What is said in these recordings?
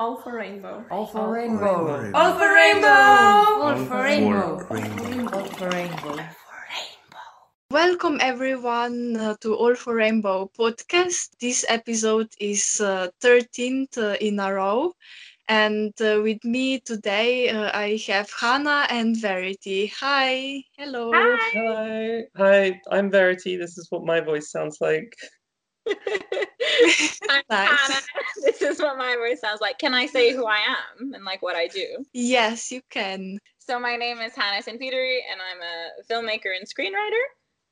All for rainbow. All for rainbow. All for rainbow. All for rainbow. rainbow. All for rainbow. Welcome everyone uh, to All for Rainbow podcast. This episode is uh, 13th uh, in a row. And uh, with me today, uh, I have Hannah and Verity. Hi. Hello. Hi. Hi. Hi, I'm Verity. This is what my voice sounds like. I'm Nice. Hannah. This is what my voice sounds like. Can I say who I am and like what I do? Yes, you can. So my name is Hannah St. And I'm a filmmaker and screenwriter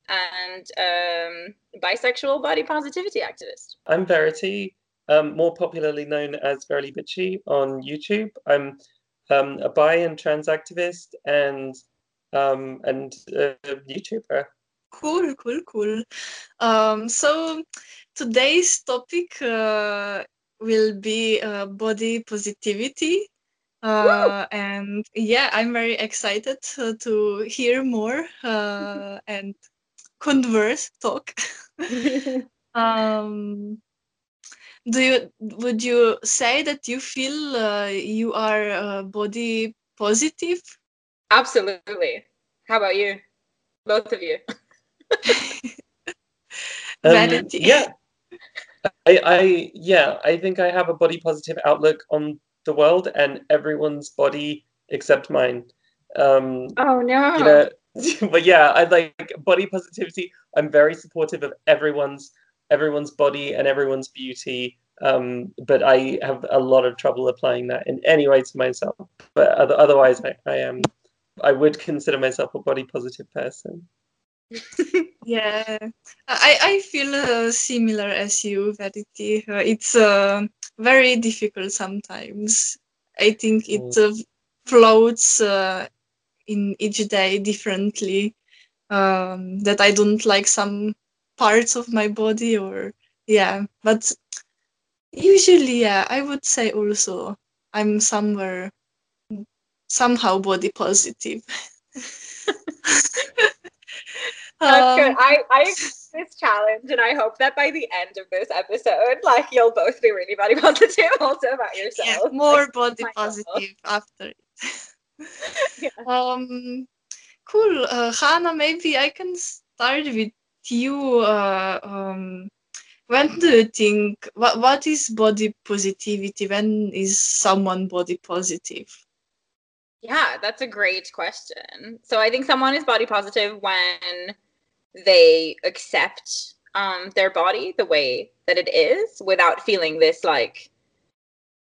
and um, bisexual body positivity activist. I'm Verity, um, more popularly known as Verily Bitchy on YouTube. I'm um, a bi and trans activist and um, and a YouTuber. Cool, cool, cool. Um, so today's topic uh, will be uh, body positivity. Uh, and yeah, I'm very excited uh, to hear more uh, and converse, talk. um, do you would you say that you feel uh, you are uh, body positive? Absolutely. How about you? Both of you. Um, Vanity. Yeah. I, I yeah, I think I have a body positive outlook on the world and everyone's body except mine. Um, Oh no. you know but yeah i like body positivity i'm very supportive of everyone's everyone's body and everyone's beauty um but i have a lot of trouble applying that in any way to myself but other, otherwise I, I am i would consider myself a body positive person Yeah, I, I feel uh, similar as you, Verity. Uh, it's uh, very difficult sometimes. I think it uh, floats uh, in each day differently. Um, that I don't like some parts of my body, or yeah, but usually, yeah, I would say also I'm somewhere somehow body positive. That's good. Um, I, I this challenge and I hope that by the end of this episode, like you'll both be really body positive also about yourself. yeah, more body my goal. positive after it. Yeah. Um, cool. Uh, Hannah, maybe I can start with you. Uh, um, when do you think what what is body positivity? When is someone body positive? Yeah, that's a great question. So I think someone is body positive when they accept um, their body the way that it is without feeling this like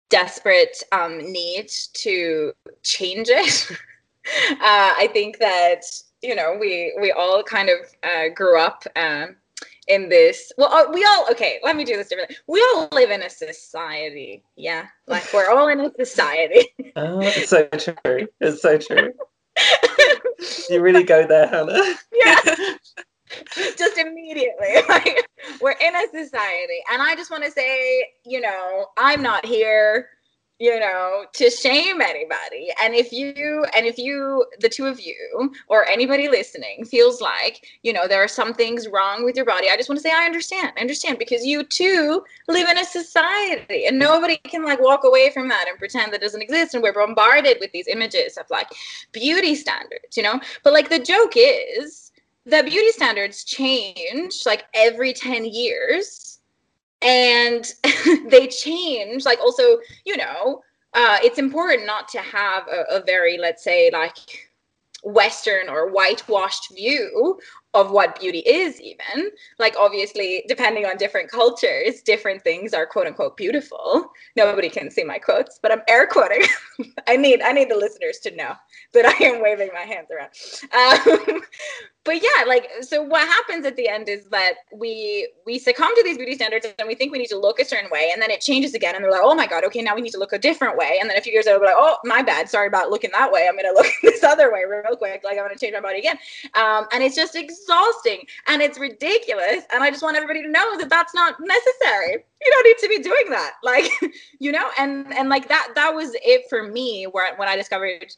desperate um, need to change it. uh, I think that you know we we all kind of uh, grew up um, in this. Well, uh, we all okay. Let me do this differently. We all live in a society. Yeah, like we're all in a society. oh it's so true it's so true you really go there hannah yeah just immediately like we're in a society and i just want to say you know i'm not here you know to shame anybody. And if you and if you the two of you or anybody listening feels like you know there are some things wrong with your body i just want to say i understand i understand because you too live in a society and nobody can like walk away from that and pretend that doesn't exist. And we're bombarded with these images of like beauty standards you know? But like the joke is that beauty standards change like every 10 years and they change like also you know uh, it's important not to have a, a very let's say like western or whitewashed view of what beauty is even. Like obviously depending on different cultures different things are quote unquote beautiful. Nobody can see my quotes but i'm air quoting. I need i need the listeners to know that i am waving my hands around. Um, but yeah like so what happens at the end is that we we succumb to these beauty standards and we think we need to look a certain way and then it changes again and they're like oh my god okay now we need to look a different way. And then a few years later we're like oh my bad. Sorry about looking that way. I'm gonna look this other way real quick. Like i'm gonna change my body again. Um, and it's just exhausting and it's ridiculous. And i just want everybody to know that that's not necessary. You don't need to be doing that. Like you know and and like that that was it for me where when i discovered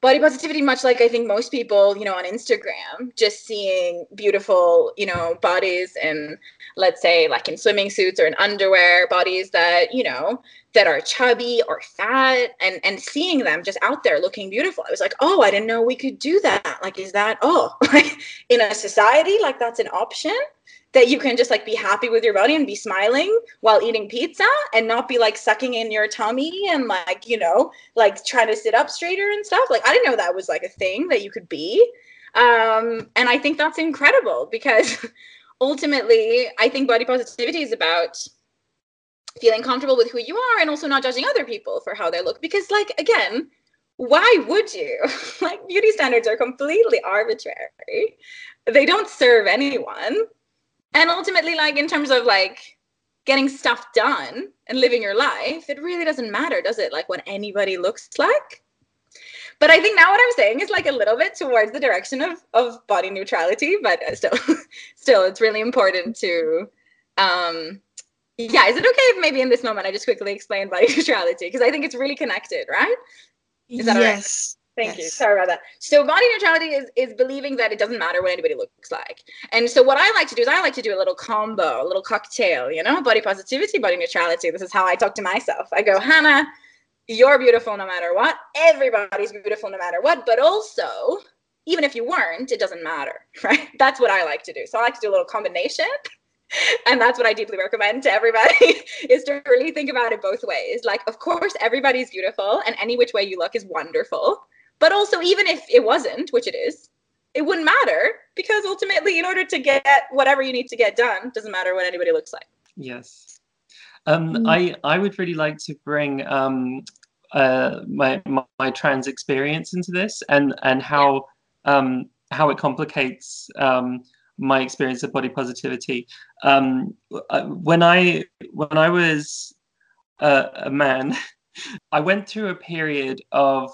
body positivity much like i think most people you know on instagram just seeing beautiful you know bodies and let's say like in swimming suits or in underwear bodies that you know that are chubby or fat and and seeing them just out there looking beautiful. I was like oh i didn't know we could do that. Like is that oh like in a society like that's an option that you can just like be happy with your body and be smiling while eating pizza and not be like sucking in your tummy and like you know like trying to sit up straighter and stuff. Like i didn't know that was like a thing that you could be. Um and i think that's incredible because ultimately i think body positivity is about feeling comfortable with who you are and also not judging other people for how they look because like again why would you? Like beauty standards are completely arbitrary. They don't serve anyone and ultimately like in terms of like getting stuff done and living your life it really doesn't matter does it like what anybody looks like but i think now what i'm saying is like a little bit towards the direction of of body neutrality but still still it's really important to um yeah, is it okay if maybe in this moment I just quickly explain body neutrality? Because I think it's really connected, right? Is that yes. Thank Yes. you. Sorry about that. So body neutrality is is believing that it doesn't matter what anybody looks like. And so what I like to do is I like to do a little combo, a little cocktail, you know, body positivity, body neutrality. This is how I talk to myself. I go, Hannah, you're beautiful no matter what. Everybody's beautiful no matter what. But also, even if you weren't, it doesn't matter, right? That's what I like to do. So I like to do a little combination. And that's what I deeply recommend to everybody is to really think about it both ways. Like, of course, everybody's beautiful, and any which way you look is wonderful. But also, even if it wasn't, which it is, it wouldn't matter because ultimately, in order to get whatever you need to get done, doesn't matter what anybody looks like. Yes. Um, Mm. I I would really like to bring um, uh, my, my my trans experience into this and and how um, how it complicates um, my experience of body positivity. Um, uh, when I when I was a, a man, I went through a period of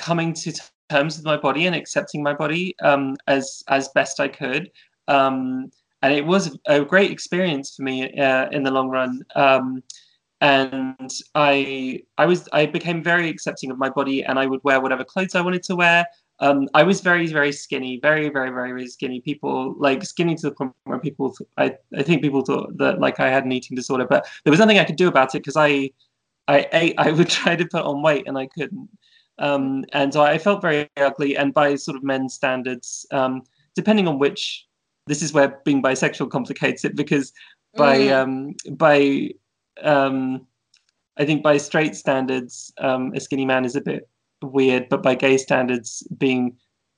coming to terms with my body and accepting my body um, as as best I could. Um, and it was a great experience for me uh, in the long run. Um, and I I was I became very accepting of my body, and I would wear whatever clothes I wanted to wear. Um, I was very very skinny, very very very very skinny. People like skinny to the point where people th- I I think people thought that like I had an eating disorder, but there was nothing I could do about it because I I ate I would try to put on weight and I couldn't. Um, and so I felt very ugly, and by sort of men's standards, um, depending on which, this is where being bisexual complicates it because by Mm. um, by um, I think by straight standards, um, a skinny man is a bit weird, but by gay standards, being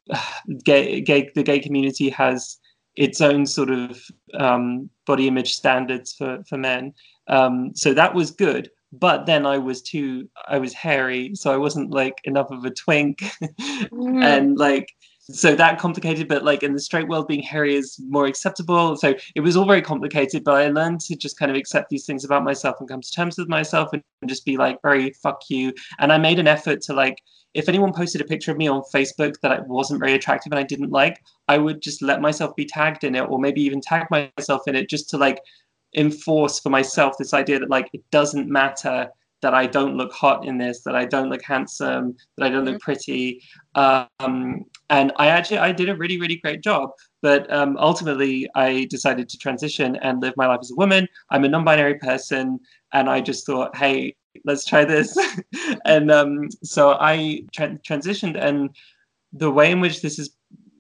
gay, gay the gay community has its own sort of um, body image standards for for men. Um, so that was good. But then I was too, I was hairy, so I wasn't like enough of a twink, Mm. and like so that complicated but like in the straight world being hairy is more acceptable. So it was all very complicated but i learned to just kind of accept these things about myself and come to terms with myself and just be like very fuck you. And i made an effort to like if anyone posted a picture of me on facebook that I wasn't very attractive and i didn't like i would just let myself be tagged in it or maybe even tag myself in it just to like enforce for myself this idea that like it doesn't matter that I don't look hot in this, that I don't look handsome, that I don't look pretty. Um, and I actually I did a really really great job. But um, ultimately, I decided to transition and live my life as a woman. I'm a non-binary person, and I just thought, hey, let's try this. and um, so I tra- transitioned, and the way in which this has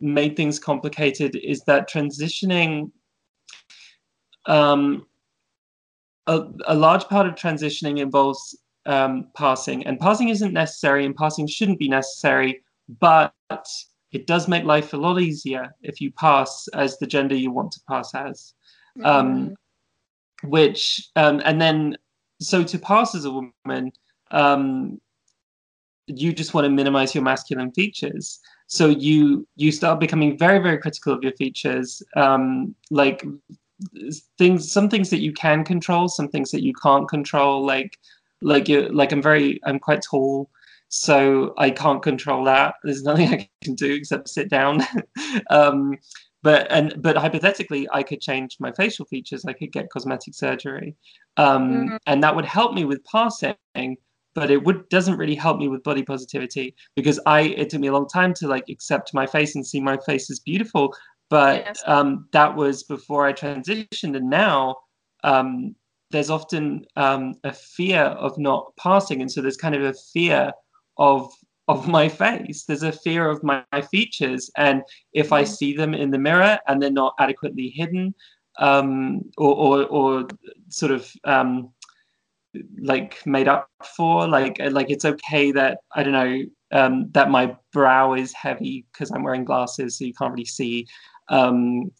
made things complicated is that transitioning. Um, a, a large part of transitioning involves um, passing, and passing isn't necessary, and passing shouldn't be necessary, but it does make life a lot easier if you pass as the gender you want to pass as. Um, which, um, and then, so to pass as a woman, um, you just want to minimize your masculine features. So you you start becoming very very critical of your features, um, like things some things that you can control some things that you can't control. Like like you like i'm very i'm quite tall so i can't control that. There's nothing i can do except sit down. Um but and but hypothetically i could change my facial features. I could get cosmetic surgery. Um Mhm. and that would help me with passing but it would doesn't really help me with body positivity because i it took me a long time to like accept my face and see my face as beautiful but Yes. um, that was before I transitioned, and now um, there's often um, a fear of not passing, and so there's kind of a fear of of my face. There's a fear of my, my features, and if I see them in the mirror and they're not adequately hidden, um, or, or or sort of um, like made up for, like like it's okay that I don't know um, that my brow is heavy because I'm wearing glasses, so you can't really see. Um,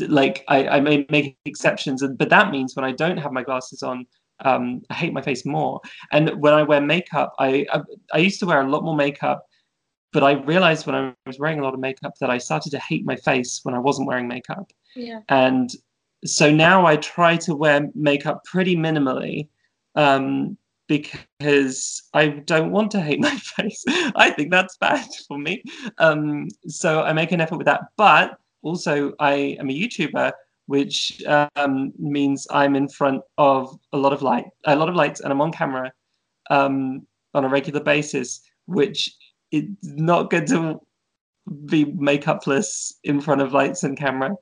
like I, I may make exceptions, but that means when I don't have my glasses on, um, I hate my face more. And when I wear makeup, I, I, I used to wear a lot more makeup, but I realized when I was wearing a lot of makeup that I started to hate my face when I wasn't wearing makeup. Yeah. And so now I try to wear makeup pretty minimally. Um, because I don't want to hate my face. I think that's bad for me. Um, so I make an effort with that. But also, I am a YouTuber, which um, means I'm in front of a lot of light, a lot of lights, and I'm on camera um, on a regular basis, which it's not good to be makeupless in front of lights and camera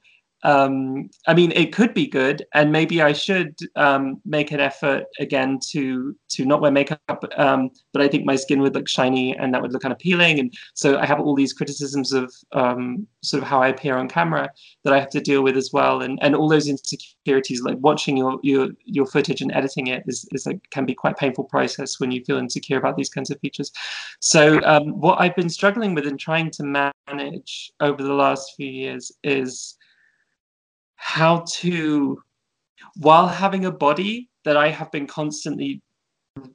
um, I mean, it could be good, and maybe I should um, make an effort again to to not wear makeup. Um, but I think my skin would look shiny, and that would look unappealing. And so I have all these criticisms of um, sort of how I appear on camera that I have to deal with as well, and and all those insecurities. Like watching your your your footage and editing it is is like can be quite painful process when you feel insecure about these kinds of features. So um, what I've been struggling with and trying to manage over the last few years is how to, while having a body that I have been constantly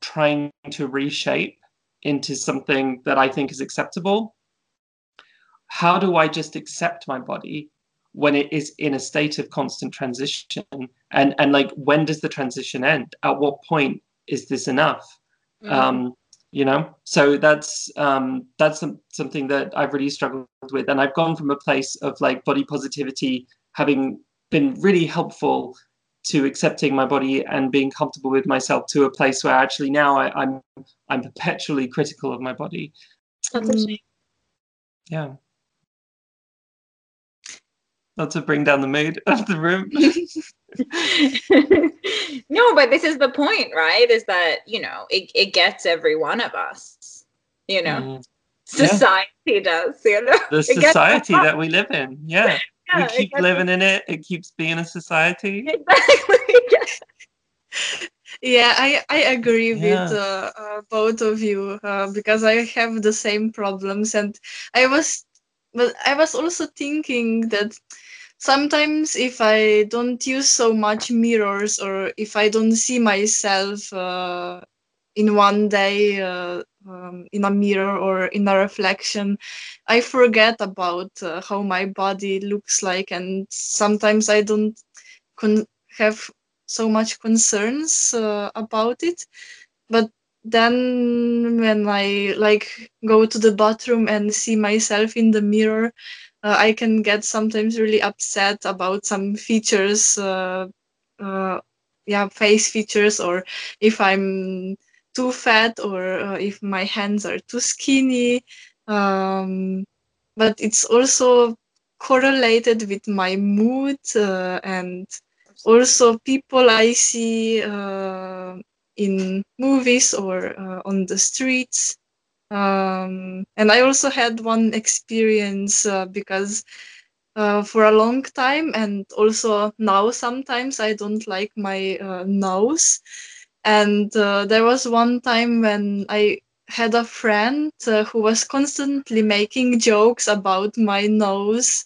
trying to reshape into something that I think is acceptable, how do I just accept my body when it is in a state of constant transition? And and like when does the transition end? At what point is this enough? Mm. Um, you know, so that's um, that's some, something that I've really struggled with, and I've gone from a place of like body positivity, having been really helpful to accepting my body and being comfortable with myself to a place where actually now I, am I'm, I'm perpetually critical of my body. Mm. Yeah. Not to bring down the mood of the room. no, but this is the point, right? Is that, you know, it, it gets every one of us, you know. Mm. Society yeah. does, you know. The society that we live in, yeah yeah, we keep living in it. It keeps being a society. yeah, I, I agree yeah. with uh, uh, both of you uh, because I have the same problems, and I was, but I was also thinking that sometimes if I don't use so much mirrors or if I don't see myself uh, in one day uh, um, in a mirror or in a reflection i forget about uh, how my body looks like and sometimes i don't con- have so much concerns uh, about it. But then when i like go to the bathroom and see myself in the mirror uh, i can get sometimes really upset about some features uh, uh, yeah face features or if i'm too fat or uh, if my hands are too skinny. Um, but it's also correlated with my mood uh, and also people I see uh, in movies or uh, on the streets. Um, and I also had one experience uh, because uh, for a long time and also now sometimes I don't like my nose and uh, there was one time when I had a friend uh, who was constantly making jokes about my nose,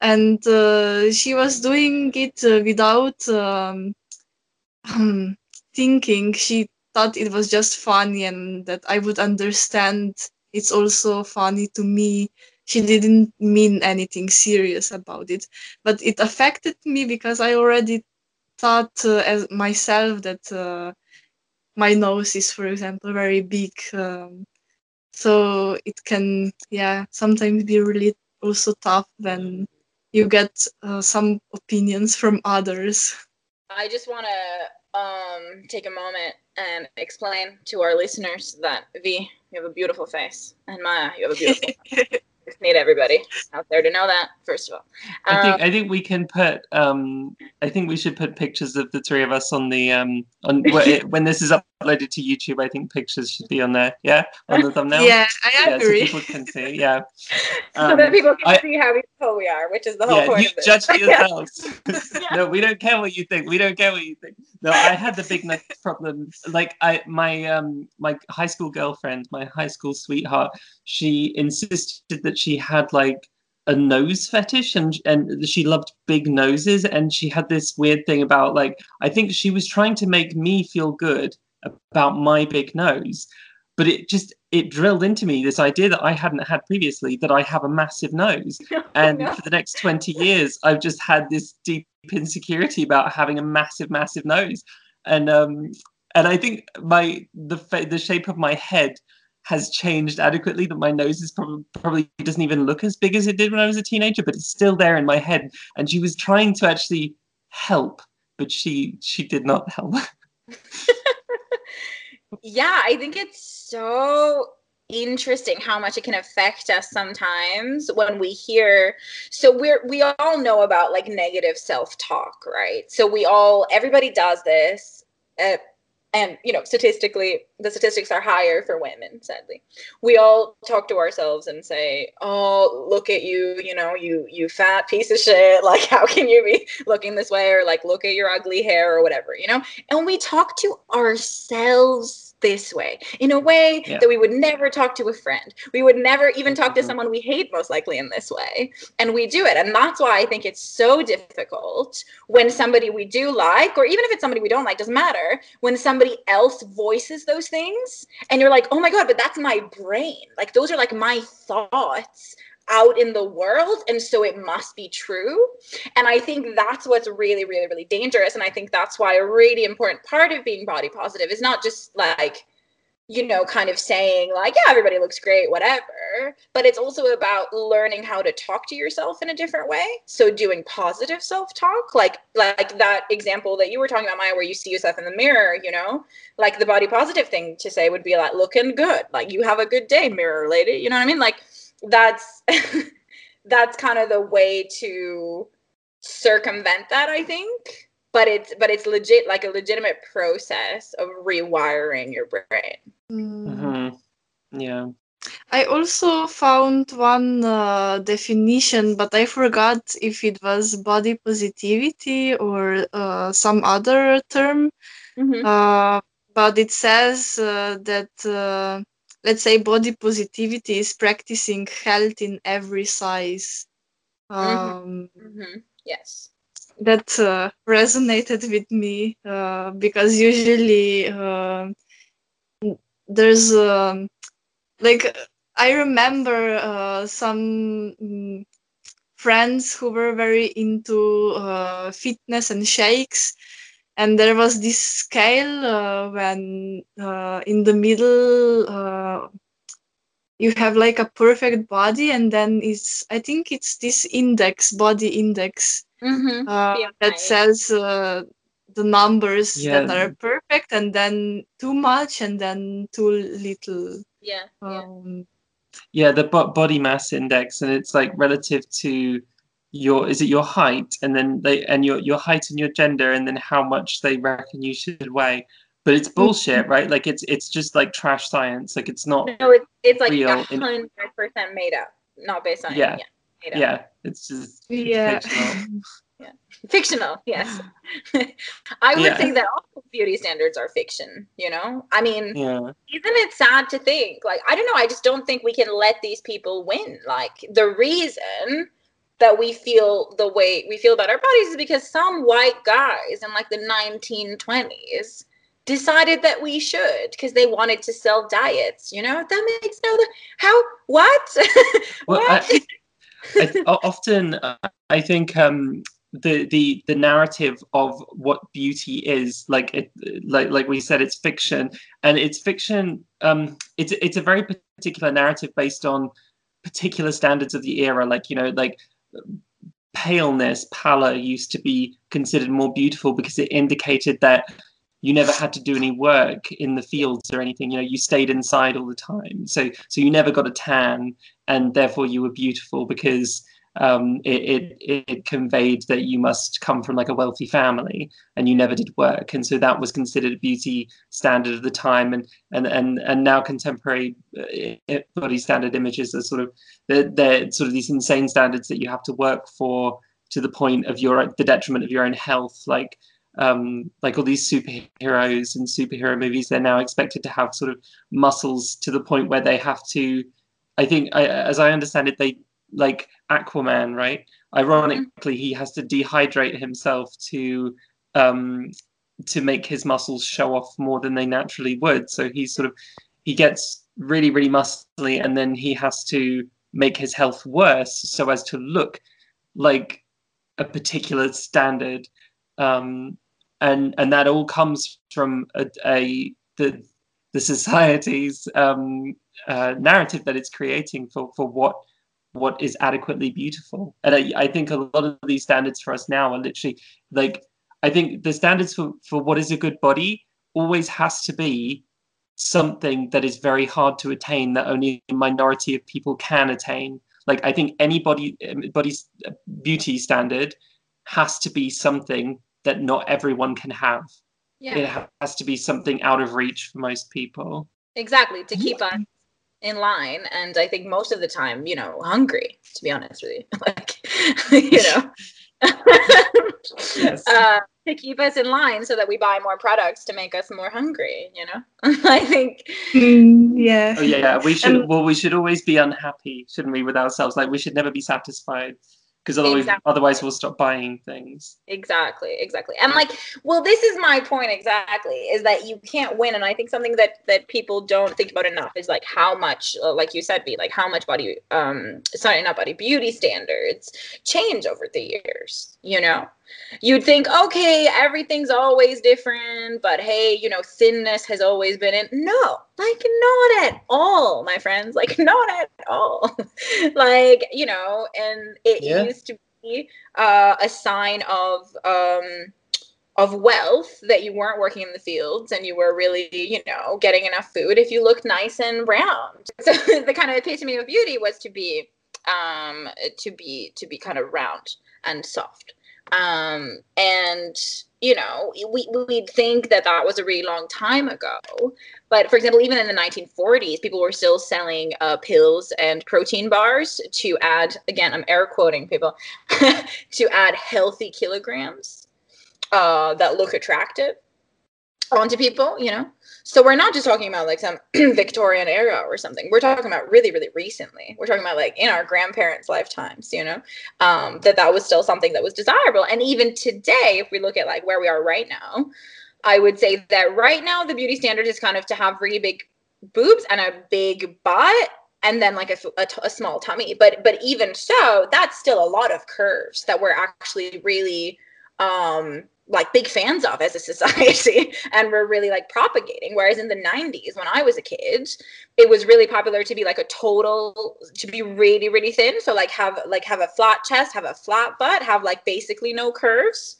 and uh, she was doing it uh, without um, thinking. She thought it was just funny and that I would understand it's also funny to me. She didn't mean anything serious about it, but it affected me because I already thought uh, as myself that uh, my nose is for example very big um, so it can yeah sometimes be really also tough when you get uh, some opinions from others. I just want to um, take a moment and explain to our listeners that v you have a beautiful face and maya you have a beautiful just need everybody out there to know that. First of all, I think Um, I think we can put um I think we should put pictures of the three of us on the um on when this is uploaded to YouTube. I think pictures should be on there. Yeah, on the thumbnail. Yeah, I Yeah, so people can see. Yeah. so that Um, people can I- see how beautiful we are, which is the whole yeah, point you of this. judge Yeah. yourselves. no, we don't care what you think. We don't care what you think. No, I had the big problem. Like I, my um, my high school girlfriend, my high school sweetheart, she insisted that she had like a nose fetish and and she loved big noses and she had this weird thing about like I think she was trying to make me feel good about my big nose but it just it drilled into me this idea that I hadn't had previously that I have a massive nose and no. for the next 20 years i've just had this deep insecurity about having a massive massive nose and um and i think my the the shape of my head has changed adequately that my nose is probably probably doesn't even look as big as it did when i was a teenager but it's still there in my head. And she was trying to actually help but she she did not help. Yeah, I think it's so interesting how much it can affect us sometimes when we hear so we're we all know about like negative self-talk right? So we all everybody does this uh, and you know statistically the statistics are higher for women sadly. We all talk to ourselves and say oh look at you you know you you fat piece of shit. Like how can you be looking this way or like look at your ugly hair or whatever you know? And we talk to ourselves this way in a way Yeah. that we would never talk to a friend we would never even talk to Mhm. someone we hate most likely in this way and we do it and that's why i think it's so difficult when somebody we do like or even if it's somebody we don't like doesn't matter when somebody else voices those things and you're like oh my god but that's my brain like those are like my thoughts out in the world and so it must be true. And i think that's what's really really really dangerous and i think that's why a really important part of being body positive is not just like you know kind of saying like yeah everybody looks great whatever but it's also about learning how to talk to yourself in a different way. So doing positive self-talk like like that example that you were talking about maya where you see yourself in the mirror you know like the body positive thing to say would be like looking good. Like you have a good day mirror lady you know what i mean? Like that's that's kind of the way to circumvent that i think but it's but it's legit like a legitimate process of rewiring your brain Mm. Mhm. yeah I also found one uh, definition, but I forgot if it was body positivity or uh, some other term. Mhm. Uh, but it says uh, that, uh, let's say, body positivity is practicing health in every size. Um, Mhm. yes that uh, resonated with me uh, because usually uh, there's um, like I remember uh, some mm, friends who were very into uh, fitness and shakes, and there was this scale uh, when uh, in the middle uh, you have like a perfect body, and then it's I think it's this index, body index, Mhm. uh, BMI. that says uh, the numbers that are perfect, and then too much, and then too little. yeah yeah Um, yeah the bo- body mass index and it's like relative to your is it your height? And then they and your your height and your gender and then how much they reckon you should weigh. But it's mm-hmm. bullshit right? Like it's it's just like trash science. Like it's not no it's it's like Real a in- hundred percent made up. Not based on Yeah. yeah made up. yeah. It's just yeah. fictional. fictional yes. I would Yeah. say that all beauty standards are fiction you know? I mean yeah. isn't it sad to think? Like i don't know. I just don't think we can let these people win. Like the reason that we feel the way we feel about our bodies is because some white guys in like the 1920s decided that we should because they wanted to sell diets you know? That makes no how what? Well, what? I, I, often uh, I think um, the the the narrative of what beauty is, like it, like like we said, it's fiction, and it's fiction. Um, it's it's a very particular narrative based on particular standards of the era, like you know, like paleness, pallor used to be considered more beautiful because it indicated that you never had to do any work in the fields or anything you know you stayed inside all the time. So so you never got a tan and therefore you were beautiful because um, it, it, it conveyed that you must come from like a wealthy family and you never did work. And so that was considered a beauty standard of the time. And and and, and now contemporary uh, body standard images are sort of they're, they're sort of these insane standards that you have to work for to the point of your the detriment of your own health. Like um, like all these superheroes and superhero movies they're now expected to have sort of muscles to the point where they have to i think I, as i understand it they like Aquaman, right? Ironically, he has to dehydrate himself to um, to make his muscles show off more than they naturally would. So he's sort of he gets really really muscly, and then he has to make his health worse so as to look like a particular standard. Um, and and that all comes from a, a the the society's um, uh, narrative that it's creating for for what what is adequately beautiful. And I, I think a lot of these standards for us now are literally like I think the standards for, for what is a good body always has to be something that is very hard to attain that only a minority of people can attain. Like I think any body um, body's uh, beauty standard has to be something that not everyone can have. Yeah. It has to be something out of reach for most people. Exactly to keep us in line and i think most of the time you know hungry to be honest with you. Like you know. Yes. uh, to keep us in line so that we buy more products to make us more hungry you know? I think mm, yeah. Oh yeah yeah. We should um, well we should always be unhappy shouldn't we with ourselves? Like we should never be satisfied because otherwise, exactly. otherwise we'll stop buying things. Exactly exactly. And like well this is my point exactly is that you can't win and i think something that that people don't think about enough is like how much uh, like you said be like how much body um sorry not body beauty standards change over the years you know you'd think okay everything's always different but hey you know thinness has always been in no like not at all my friends like not at all like you know and it yeah. used to be uh, a sign of um of wealth that you weren't working in the fields and you were really, you know, getting enough food if you looked nice and round. So the kind of epitome of beauty was to be um to be to be kind of round and soft um, and you know we, we'd think that that was a really long time ago. But for example even in the 1940s people were still selling uh, pills and protein bars to add again i'm air quoting people to add healthy kilograms uh, that look attractive onto people you know so we're not just talking about like some Victorian era or something. We're talking about really, really recently. We're talking about like in our grandparents' lifetimes, you know, um, that that was still something that was desirable. And even today, if we look at like where we are right now, I would say that right now the beauty standard is kind of to have really big boobs and a big butt and then like a, a, a small tummy. But but even so, that's still a lot of curves that we're actually really um like big fans of as a society and we're really like propagating. Whereas in the 90s when i was a kid it was really popular to be like a total to be really really thin. So like have like have a flat chest have a flat butt have like basically no curves.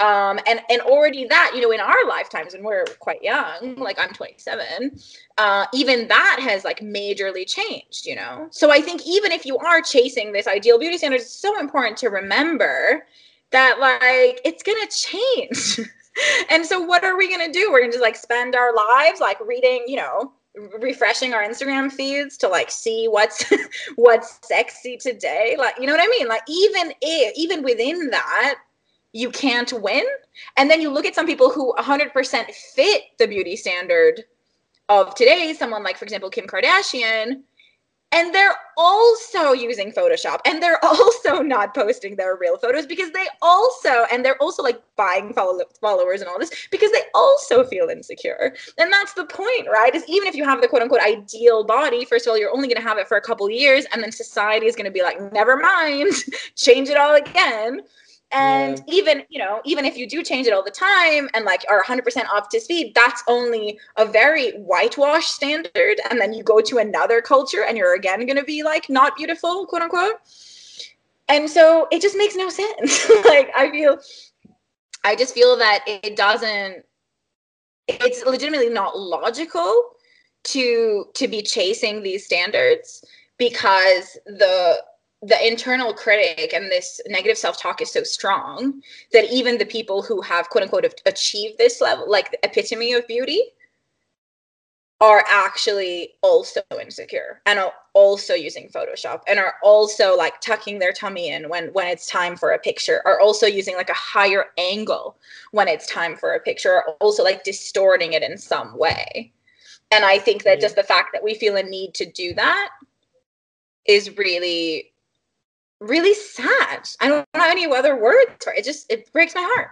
Um, and and already that you know in our lifetimes when we're quite young like i'm 27 uh, even that has like majorly changed you know? So i think even if you are chasing this ideal beauty standard it's so important to remember that like it's gonna change. and so what are we gonna do? We're gonna just like spend our lives like reading, you know, refreshing our Instagram feeds to like see what's what's sexy today. Like, you know what I mean? Like even if even within that, you can't win. And then you look at some people who 100% fit the beauty standard of today, someone like, for example, Kim Kardashian, and they're also using photoshop and they're also not posting their real photos because they also and they're also like buying follow- followers and all this because they also feel insecure. And that's the point right is even if you have the quote unquote ideal body first of all you're only going to have it for a couple years and then society is going to be like never mind change it all again and yeah. even you know even if you do change it all the time and like are 100% up to speed that's only a very whitewashed standard. And then you go to another culture and you're again going to be like not beautiful quote unquote. And so it just makes no sense. Like i feel i just feel that it doesn't it's legitimately not logical to to be chasing these standards because the the internal critic and this negative self-talk is so strong that even the people who have quote unquote achieved this level like the epitome of beauty are actually also insecure and are also using photoshop and are also like tucking their tummy in when when it's time for a picture are also using like a higher angle when it's time for a picture are also like distorting it in some way. And i think that just the fact that we feel a need to do that is really really sad. I don't know any other words for it. It just it breaks my heart.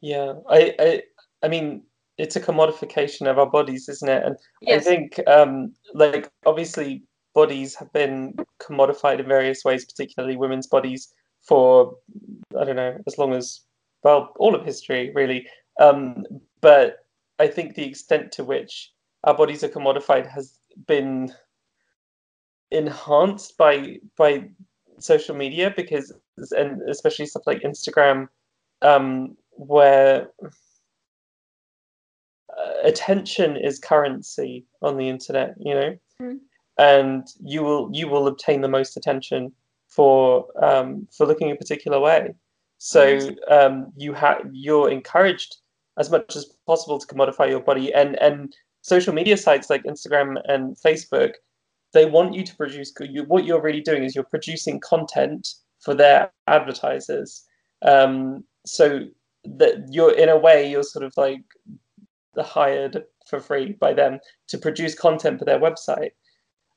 Yeah, I, I, I mean, it's a commodification of our bodies, isn't it? And Yes. I think, um, like, obviously, bodies have been commodified in various ways, particularly women's bodies, for I don't know, as long as well, all of history, really. Um, but I think the extent to which our bodies are commodified has been enhanced by by social media because and especially stuff like Instagram um, where uh, attention is currency on the internet you know? Mm. and you will you will obtain the most attention for um, for looking a particular way. So um, you have you're encouraged as much as possible to commodify your body. And and social media sites like Instagram and Facebook they want you to produce you, what you're really doing is you're producing content for their advertisers. Um, so that you're in a way you're sort of like hired for free by them to produce content for their website.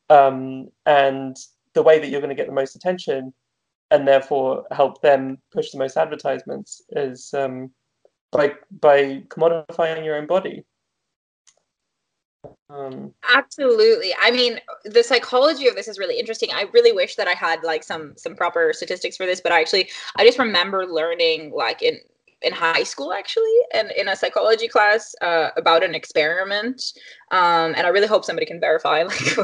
Um, and the way that you're going to get the most attention and therefore help them push the most advertisements is um, by by commodifying your own body um, Absolutely. I mean, the psychology of this is really interesting. I really wish that I had like some some proper statistics for this, but I actually I just remember learning like in in high school actually and in a psychology class uh, about an experiment. Um, and i really hope somebody can verify like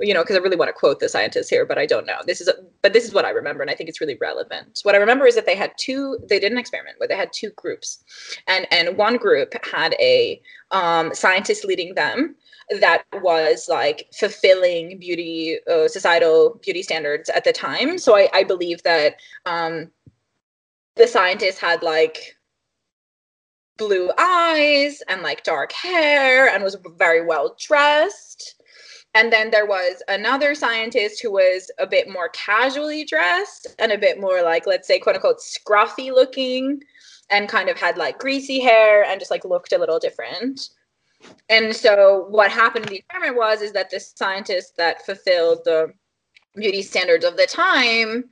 you know because i really want to quote the scientists here but i don't know. This is a, but this is what i remember and i think it's really relevant. What i remember is that they had two they did an experiment where they had two groups and and one group had a um, scientist leading them that was like fulfilling beauty uh, societal beauty standards at the time. So i, I believe that um, the scientist had like blue eyes and like dark hair and was very well dressed. And then there was another scientist who was a bit more casually dressed and a bit more like let's say quote unquote scruffy looking and kind of had like greasy hair and just like looked a little different. And so what happened in the experiment was is that the scientist that fulfilled the beauty standards of the time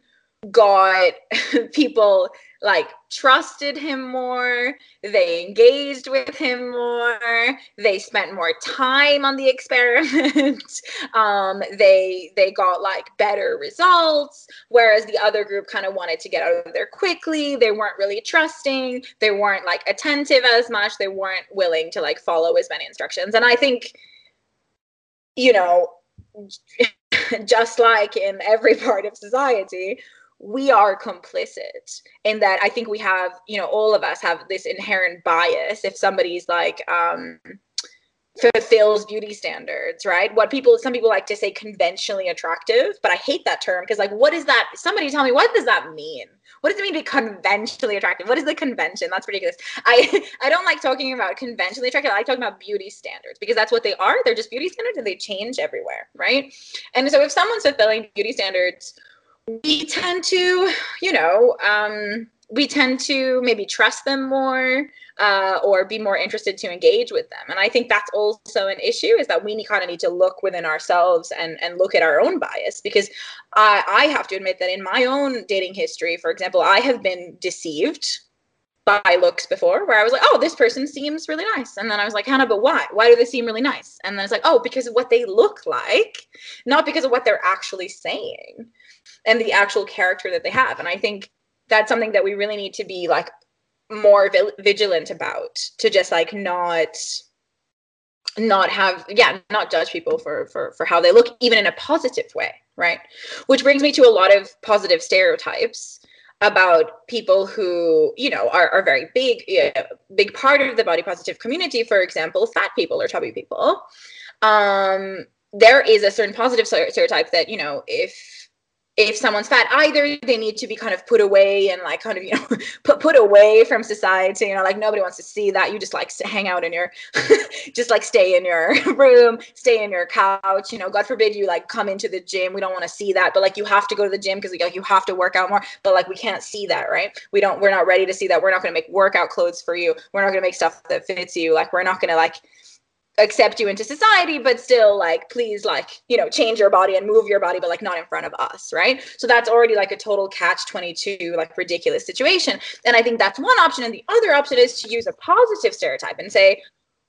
got people like trusted him more they engaged with him more they spent more time on the experiment um, they they got like better results whereas the other group kind of wanted to get out of there quickly they weren't really trusting they weren't like attentive as much they weren't willing to like follow as many instructions. And i think you know just like in every part of society we are complicit in that i think we have you know all of us have this inherent bias if somebody's like um fulfills beauty standards right? What people some people like to say conventionally attractive but i hate that term because like what is that? Somebody tell me what does that mean? What does it mean to be conventionally attractive? What is the convention? That's ridiculous. I i don't like talking about conventionally attractive i like talking about beauty standards because that's what they are they're just beauty standards and they change everywhere right? And so if someone's fulfilling beauty standards we tend to, you know, um, we tend to maybe trust them more uh, or be more interested to engage with them. And I think that's also an issue is that we kind of need to look within ourselves and, and look at our own bias because I, I have to admit that in my own dating history, for example, I have been deceived by looks before where I was like, oh, this person seems really nice. And then I was like, Hannah, but why? Why do they seem really nice? And then it's like, oh, because of what they look like, not because of what they're actually saying and the actual character that they have. And I think that's something that we really need to be like more vi- vigilant about to just like not not have yeah not judge people for for for how they look even in a positive way right which brings me to a lot of positive stereotypes about people who you know are, are very big yeah, big part of the body positive community for example fat people or chubby people um there is a certain positive stereotype that you know if if someone's fat either they need to be kind of put away and like kind of you know put put away from society you know like nobody wants to see that. You just like hang out in your just like stay in your room stay in your couch you know. God forbid you like come into the gym. We don't want to see that but like you have to go to the gym because like you have to work out more but like we can't see that right? We don't we're not ready to see that. We're not going to make workout clothes for you. We're not going to make stuff that fits you. Like we're not going to like accept you into society but still like please like you know change your body and move your body but like not in front of us right? So that's already like a total catch 22 like ridiculous situation. And i think that's one option. And the other option is to use a positive stereotype and say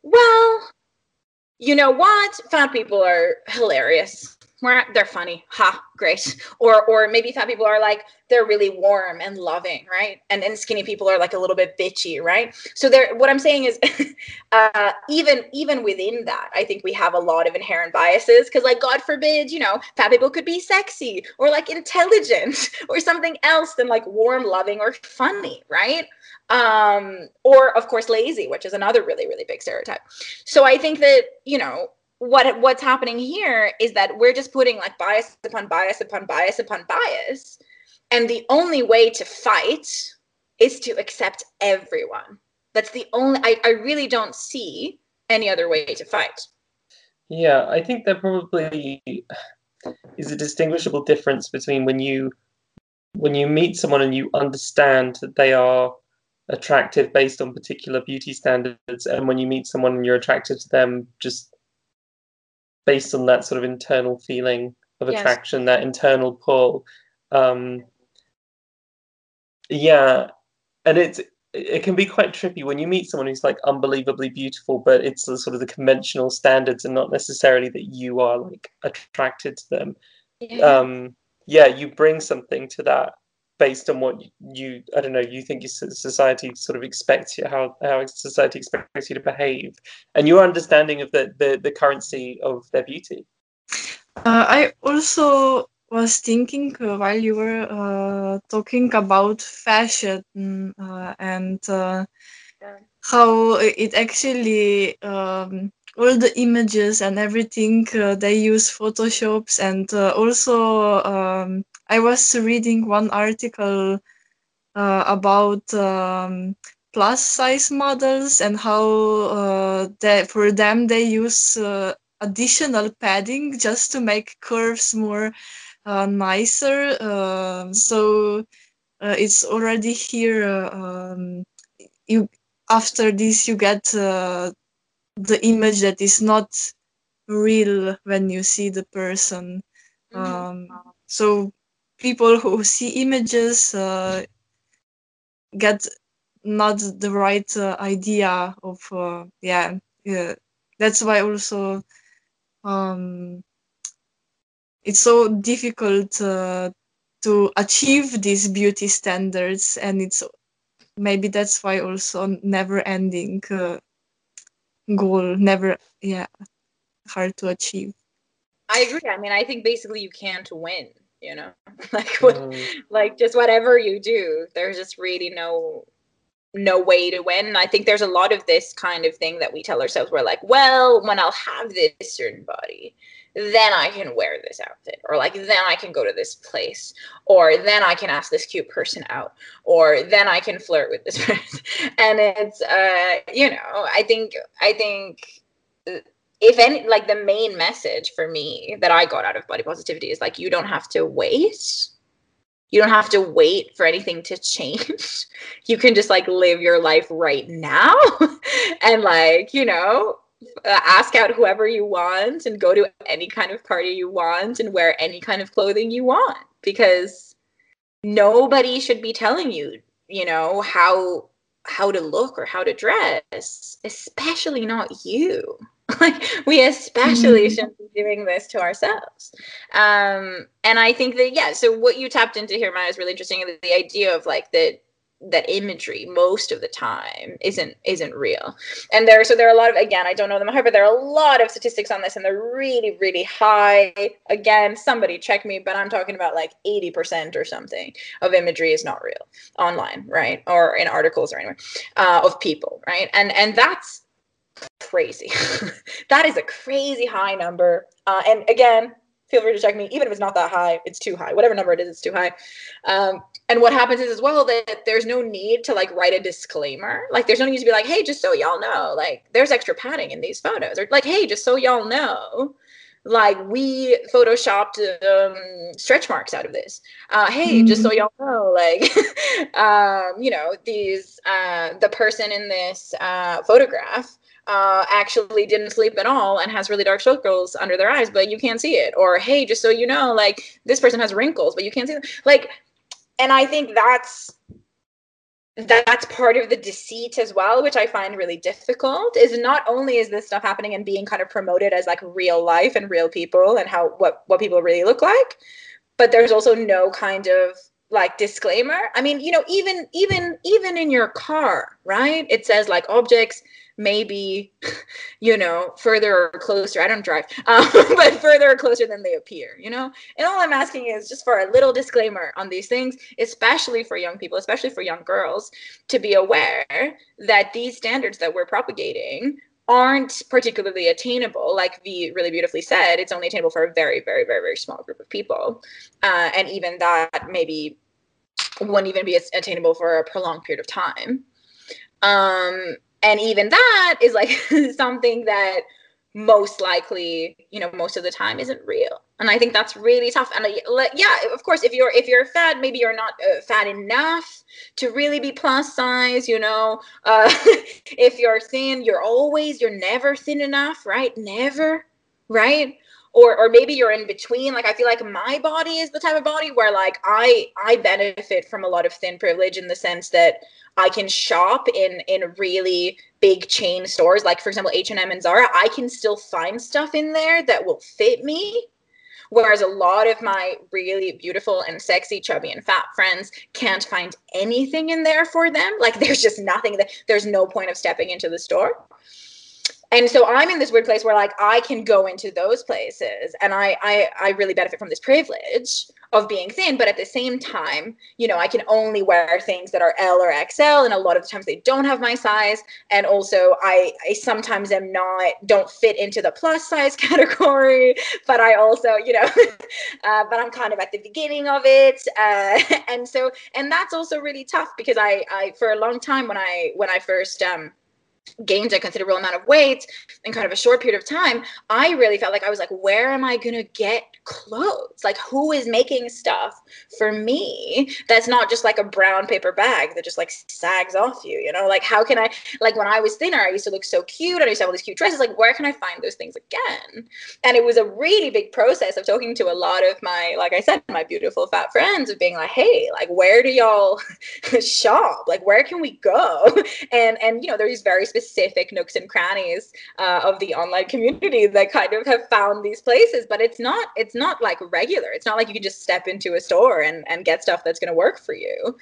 well you know what? Fat people are hilarious they're funny. Ha great. Or or maybe fat people are like they're really warm and loving right? And and skinny people are like a little bit bitchy right? So there what i'm saying is uh even even within that i think we have a lot of inherent biases because like god forbid you know fat people could be sexy or like intelligent or something else than like warm loving or funny right? Um or of course lazy which is another really really big stereotype. So i think that you know what what's happening here is that we're just putting like bias upon bias upon bias upon bias. And the only way to fight is to accept everyone. That's the only i, I really don't see any other way to fight. Yeah i think there probably is a distinguishable difference between when you when you meet someone and you understand that they are attractive based on particular beauty standards and when you meet someone and you're attracted to them just based on that sort of internal feeling of yes. attraction, that internal pull. Um, yeah, and it's it can be quite trippy when you meet someone who's like unbelievably beautiful, but it's the, sort of the conventional standards and not necessarily that you are like attracted to them. Yeah. Um, yeah, you bring something to that based on what you I don't know you think society sort of expects you how how society expects you to behave and your understanding of the the, the currency of their beauty. Uh, I also was thinking uh, while you were uh, talking about fashion uh, and uh, how it actually um, all the images and everything uh, they use photoshops and also um, I was reading one article uh, about um, plus size models and how uh, they, for them they use uh, additional padding just to make curves more uh, nicer. Um, so uh, it's already here. Um, you after this you get uh, the image that is not real when you see the person. Mm-hmm. Um, so people who see images uh, get not the right uh, idea of uh, yeah yeah. That's why also um, it's so difficult uh, to achieve these beauty standards and it's maybe that's why also never ending uh, goal never yeah hard to achieve. I agree. I mean i think basically you can't win you know? Like what like just whatever you do there's just really no no way to win. And i think there's a lot of this kind of thing that we tell ourselves. We're like well when i'll have this certain body then i can wear this outfit or like then i can go to this place or then i can ask this cute person out or then i can flirt with this person. And it's uh you know i think i think if any like the main message for me that I got out of body positivity is like you don't have to wait. You don't have to wait for anything to change. you can just like live your life right now and like, you know, uh, ask out whoever you want and go to any kind of party you want and wear any kind of clothing you want because nobody should be telling you, you know, how how to look or how to dress, especially not you. like we especially mm-hmm. shouldn't be doing this to ourselves. Um and i think that yeah so what you tapped into here Maya is really interesting the idea of like that that imagery most of the time isn't isn't real. And there so there are a lot of again i don't know them high but there are a lot of statistics on this and they're really really high. Again somebody check me but i'm talking about like 80% or something of imagery is not real online right? Or in articles or anywhere uh, of people right? And and that's crazy. That is a crazy high number. Uh, and again feel free to check me. Even if it's not that high it's too high. Whatever number it is it's too high. Um, and what happens is as well that there's no need to like write a disclaimer. Like there's no need to be like hey just so y'all know like there's extra padding in these photos. Or like hey just so y'all know like we photoshopped um, stretch marks out of this. Uh, hey just so y'all know like um, you know these uh, the person in this uh, photograph uh, actually didn't sleep at all and has really dark circles under their eyes, but you can't see it. Or hey, just so you know, like this person has wrinkles, but you can't see them. Like, and I think that's that's part of the deceit as well, which I find really difficult. Is not only is this stuff happening and being kind of promoted as like real life and real people and how what what people really look like, but there's also no kind of like disclaimer. I mean, you know, even even even in your car, right? It says like objects maybe you know further or closer i don't drive um, but further or closer than they appear you know? And all i'm asking is just for a little disclaimer on these things especially for young people especially for young girls to be aware that these standards that we're propagating aren't particularly attainable. Like v really beautifully said it's only attainable for a very very very very small group of people. Uh, and even that maybe wouldn't even be attainable for a prolonged period of time. Um, and even that is like something that most likely you know most of the time isn't real. And i think that's really tough. And yeah of course if you're if you're fat maybe you're not uh, fat enough to really be plus size you know? Uh, if you're thin you're always you're never thin enough right? Never right or or maybe you're in between like i feel like my body is the type of body where like i i benefit from a lot of thin privilege in the sense that i can shop in in really big chain stores. Like for example h&m and zara i can still find stuff in there that will fit me. Whereas a lot of my really beautiful and sexy, chubby and fat friends can't find anything in there for them. Like there's just nothing that there's no point of stepping into the store and so i'm in this weird place where like i can go into those places and I, I i really benefit from this privilege of being thin but at the same time you know i can only wear things that are l or xl and a lot of the times they don't have my size. And also i i sometimes am not don't fit into the plus size category but i also you know uh, but i'm kind of at the beginning of it. Uh, and so and that's also really tough because i i for a long time when i when i first um gained a considerable amount of weight in kind of a short period of time, I really felt like I was like, where am I going to get clothes? Like, who is making stuff for me that's not just like a brown paper bag that just like sags off you, you know? Like, how can I, like, when I was thinner, I used to look so cute. I used to have all these cute dresses. Like, where can I find those things again? And it was a really big process of talking to a lot of my, like I said, my beautiful fat friends of being like, hey, like, where do y'all shop? Like, where can we go? And, and, you know, there's these very specific nooks and crannies uh, of the online community that kind of have found these places but it's not it's not like regular. It's not like you can just step into a store and, and get stuff that's going to work for you.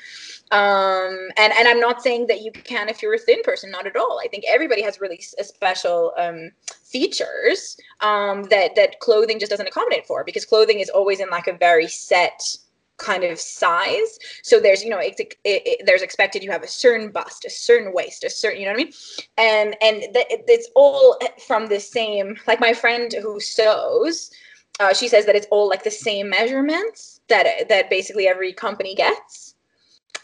Um, and and i'm not saying that you can if you're a thin person not at all. I think everybody has really special um, features um, that that clothing just doesn't accommodate for because clothing is always in like a very set kind of size. So there's, you know, it, it, it, there's expected you have a certain bust, a certain waist, a certain, you know what I mean? And and th- it's all from the same. Like my friend who sews, uh, she says that it's all like the same measurements that that basically every company gets.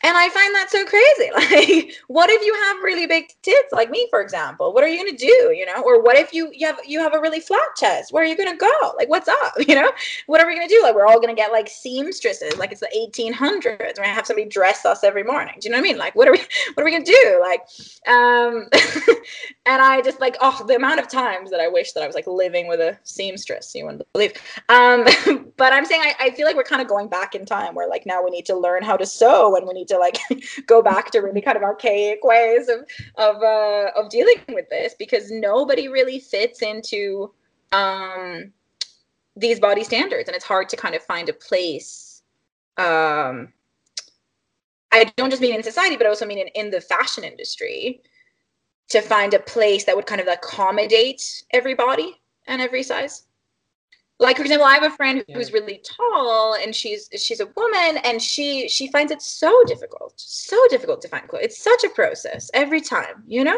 And I find that so crazy. Like, what if you have really big tits, like me, for example? What are you gonna do? You know, or what if you you have you have a really flat chest? Where are you gonna go? Like, what's up? You know, what are we gonna do? Like, we're all gonna get like seamstresses, like it's the 1800s. We're gonna have somebody dress us every morning. Do you know what I mean? Like, what are we what are we gonna do? Like, um, and I just like oh, the amount of times that I wish that I was like living with a seamstress. You wouldn't believe. Um, but I'm saying I, I feel like we're kind of going back in time, where like now we need to learn how to sew and we need to like go back to really kind of archaic ways of of uh, of dealing with this because nobody really fits into um, these body standards, and it's hard to kind of find a place um, I don't just mean in society, but I also mean in, in the fashion industry to find a place that would kind of accommodate everybody and every size. Like for example, I have a friend Yeah. who's really tall and she's she's a woman and she she finds it so difficult, so difficult to find clothes. It's such a process every time, you know?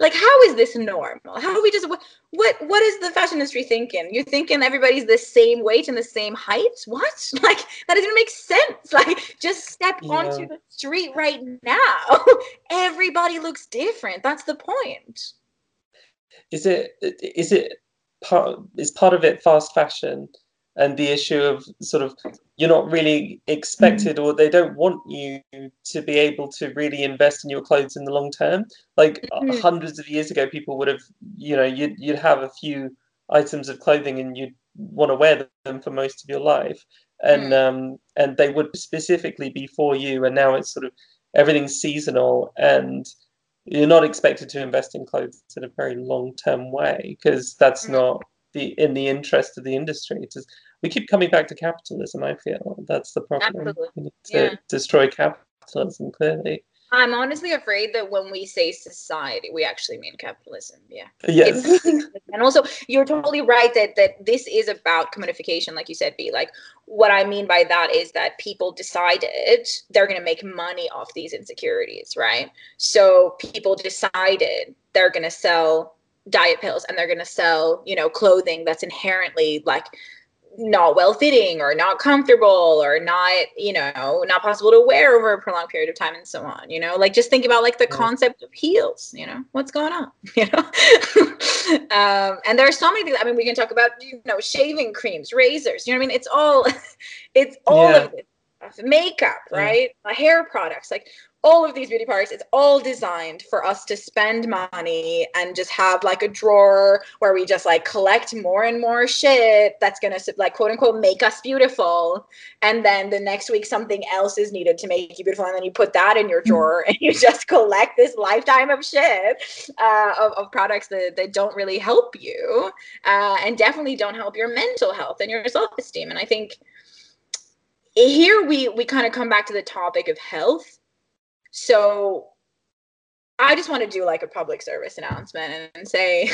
Like how is this normal? How are we just what what what is the fashion industry thinking? You're thinking everybody's the same weight and the same height? What? Like that doesn't make sense. Like just step onto the street right now. Everybody looks different. That's the point. is it is it part is part of it fast fashion and the issue of sort of you're not really expected or they don't want you to be able to really invest in your clothes in the long term. Like uh, Mhm. hundreds of years ago people would have you know you'd, you'd have a few items of clothing and you'd want to wear them for most of your life. And um and they would specifically be for you and now it's sort of everything's seasonal and you're not expected to invest in clothes in a very long term way because that's Mhm. not the in the interest of the industry. It is, we keep coming back to capitalism. I feel that's the problem. Absolutely. We need to Yeah. destroy capitalism clearly. I'm honestly afraid that when we say society, we actually mean capitalism. Yeah. Yes. and also you're totally right that that this is about commodification like you said b like what i mean by that is that people decided they're going to make money off these insecurities right so people decided they're going to sell diet pills and they're going to sell you know clothing that's inherently like not well fitting or not comfortable or not you know not possible to wear over a prolonged period of time and so on you know? Like just think about like the Yeah. concept of heels you know? What's going on you know? Um and there are so many things i mean we can talk about you know shaving creams razors you know what i mean? It's all it's all Yeah. of this makeup right? Uh, hair products like all of these beauty products it's all designed for us to spend money and just have like a drawer where we just like collect more and more shit that's gonna like quote unquote make us beautiful. And then the next week something else is needed to make you beautiful and then you put that in your drawer and you just collect this lifetime of shit uh, of, of products that, that don't really help you uh, and definitely don't help your mental health and your self-esteem. And i think here we we kind of come back to the topic of health so i just want to do like a public service announcement and say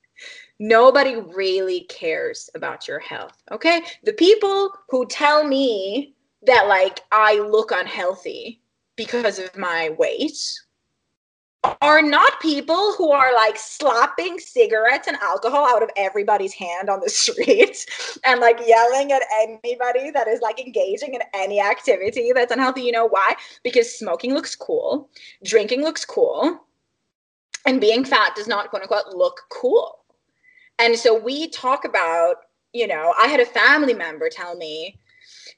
nobody really cares about your health okay? The people who tell me that like i look unhealthy because of my weight are not people who are like slapping cigarettes and alcohol out of everybody's hand on the street and like yelling at anybody that is like engaging in any activity that's unhealthy. You know why? Because smoking looks cool, drinking looks cool, and being fat does not quote unquote look cool. And so we talk about, you know, I had a family member tell me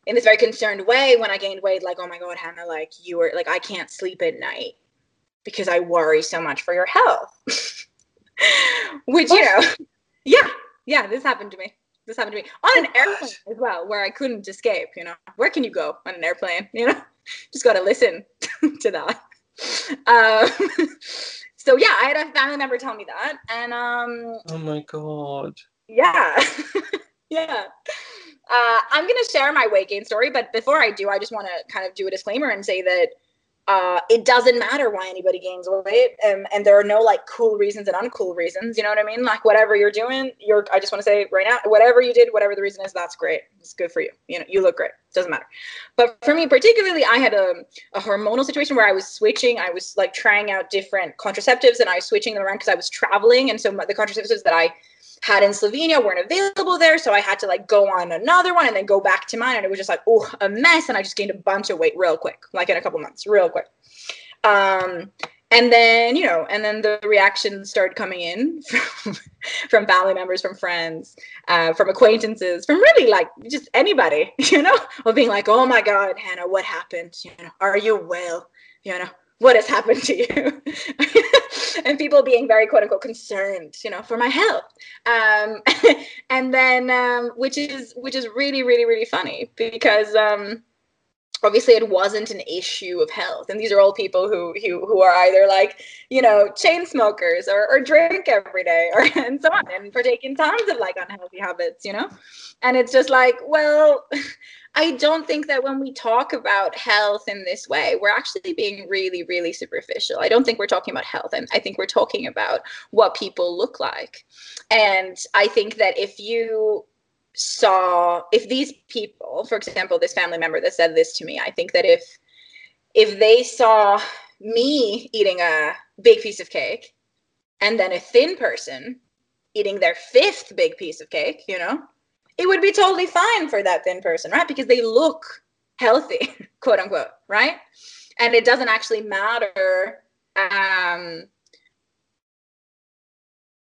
in this very concerned way when I gained weight, like, oh my God, Hannah, like you were like, I can't sleep at night because I worry so much for your health. Which, you know, yeah, yeah, this happened to me. This happened to me on an airplane as well, where I couldn't escape. You know, where can you go on an airplane? You know, just got to listen to that. Um, so yeah, I had a family member tell me that, and um, oh my god. yeah, yeah. Uh, I'm gonna share my weight gain story, but before I do, I just want to kind of do a disclaimer and say that uh, it doesn't matter why anybody gains weight, um, and there are no like cool reasons and uncool reasons. You know what I mean? Like whatever you're doing, you're. I just want to say right now, whatever you did, whatever the reason is, that's great. It's good for you. You know, you look great. it Doesn't matter. But for me, particularly, I had a, a hormonal situation where I was switching. I was like trying out different contraceptives, and I was switching them around because I was traveling, and so the contraceptives that I had in Slovenia weren't available there. So I had to like go on another one and then go back to mine. And it was just like, oh, a mess. And I just gained a bunch of weight real quick, like in a couple months, real quick. Um, and then, you know, and then the reactions started coming in from, from family members, from friends, uh, from acquaintances, from really like just anybody, you know, of being like, oh my God, Hannah, what happened? You know, are you well? You know, what has happened to you? and people being very quote unquote concerned, you know, for my health. Um, and then, um, which is which is really, really, really funny because um, obviously it wasn't an issue of health. And these are all people who who, who are either like you know chain smokers or, or drink every day or and so on and partaking tons of like unhealthy habits you know? And it's just like well i don't think that when we talk about health in this way we're actually being really really superficial. I don't think we're talking about health. And i think we're talking about what people look like. And i think that if you saw if these people for example this family member that said this to me i think that if if they saw me eating a big piece of cake and then a thin person eating their fifth big piece of cake you know it would be totally fine for that thin person right? Because they look healthy quote unquote right? And it doesn't actually matter um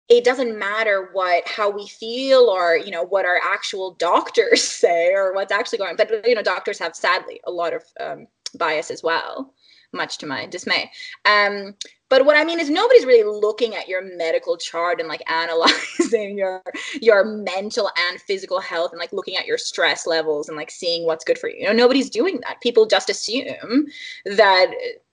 it doesn't matter what how we feel or you know what our actual doctors say or what's actually going on. But you know doctors have sadly a lot of um, bias as well much to my dismay. Um, but what i mean is nobody's really looking at your medical chart and like analyzing your your mental and physical health and like looking at your stress levels and like seeing what's good for you you know nobody's doing that people just assume that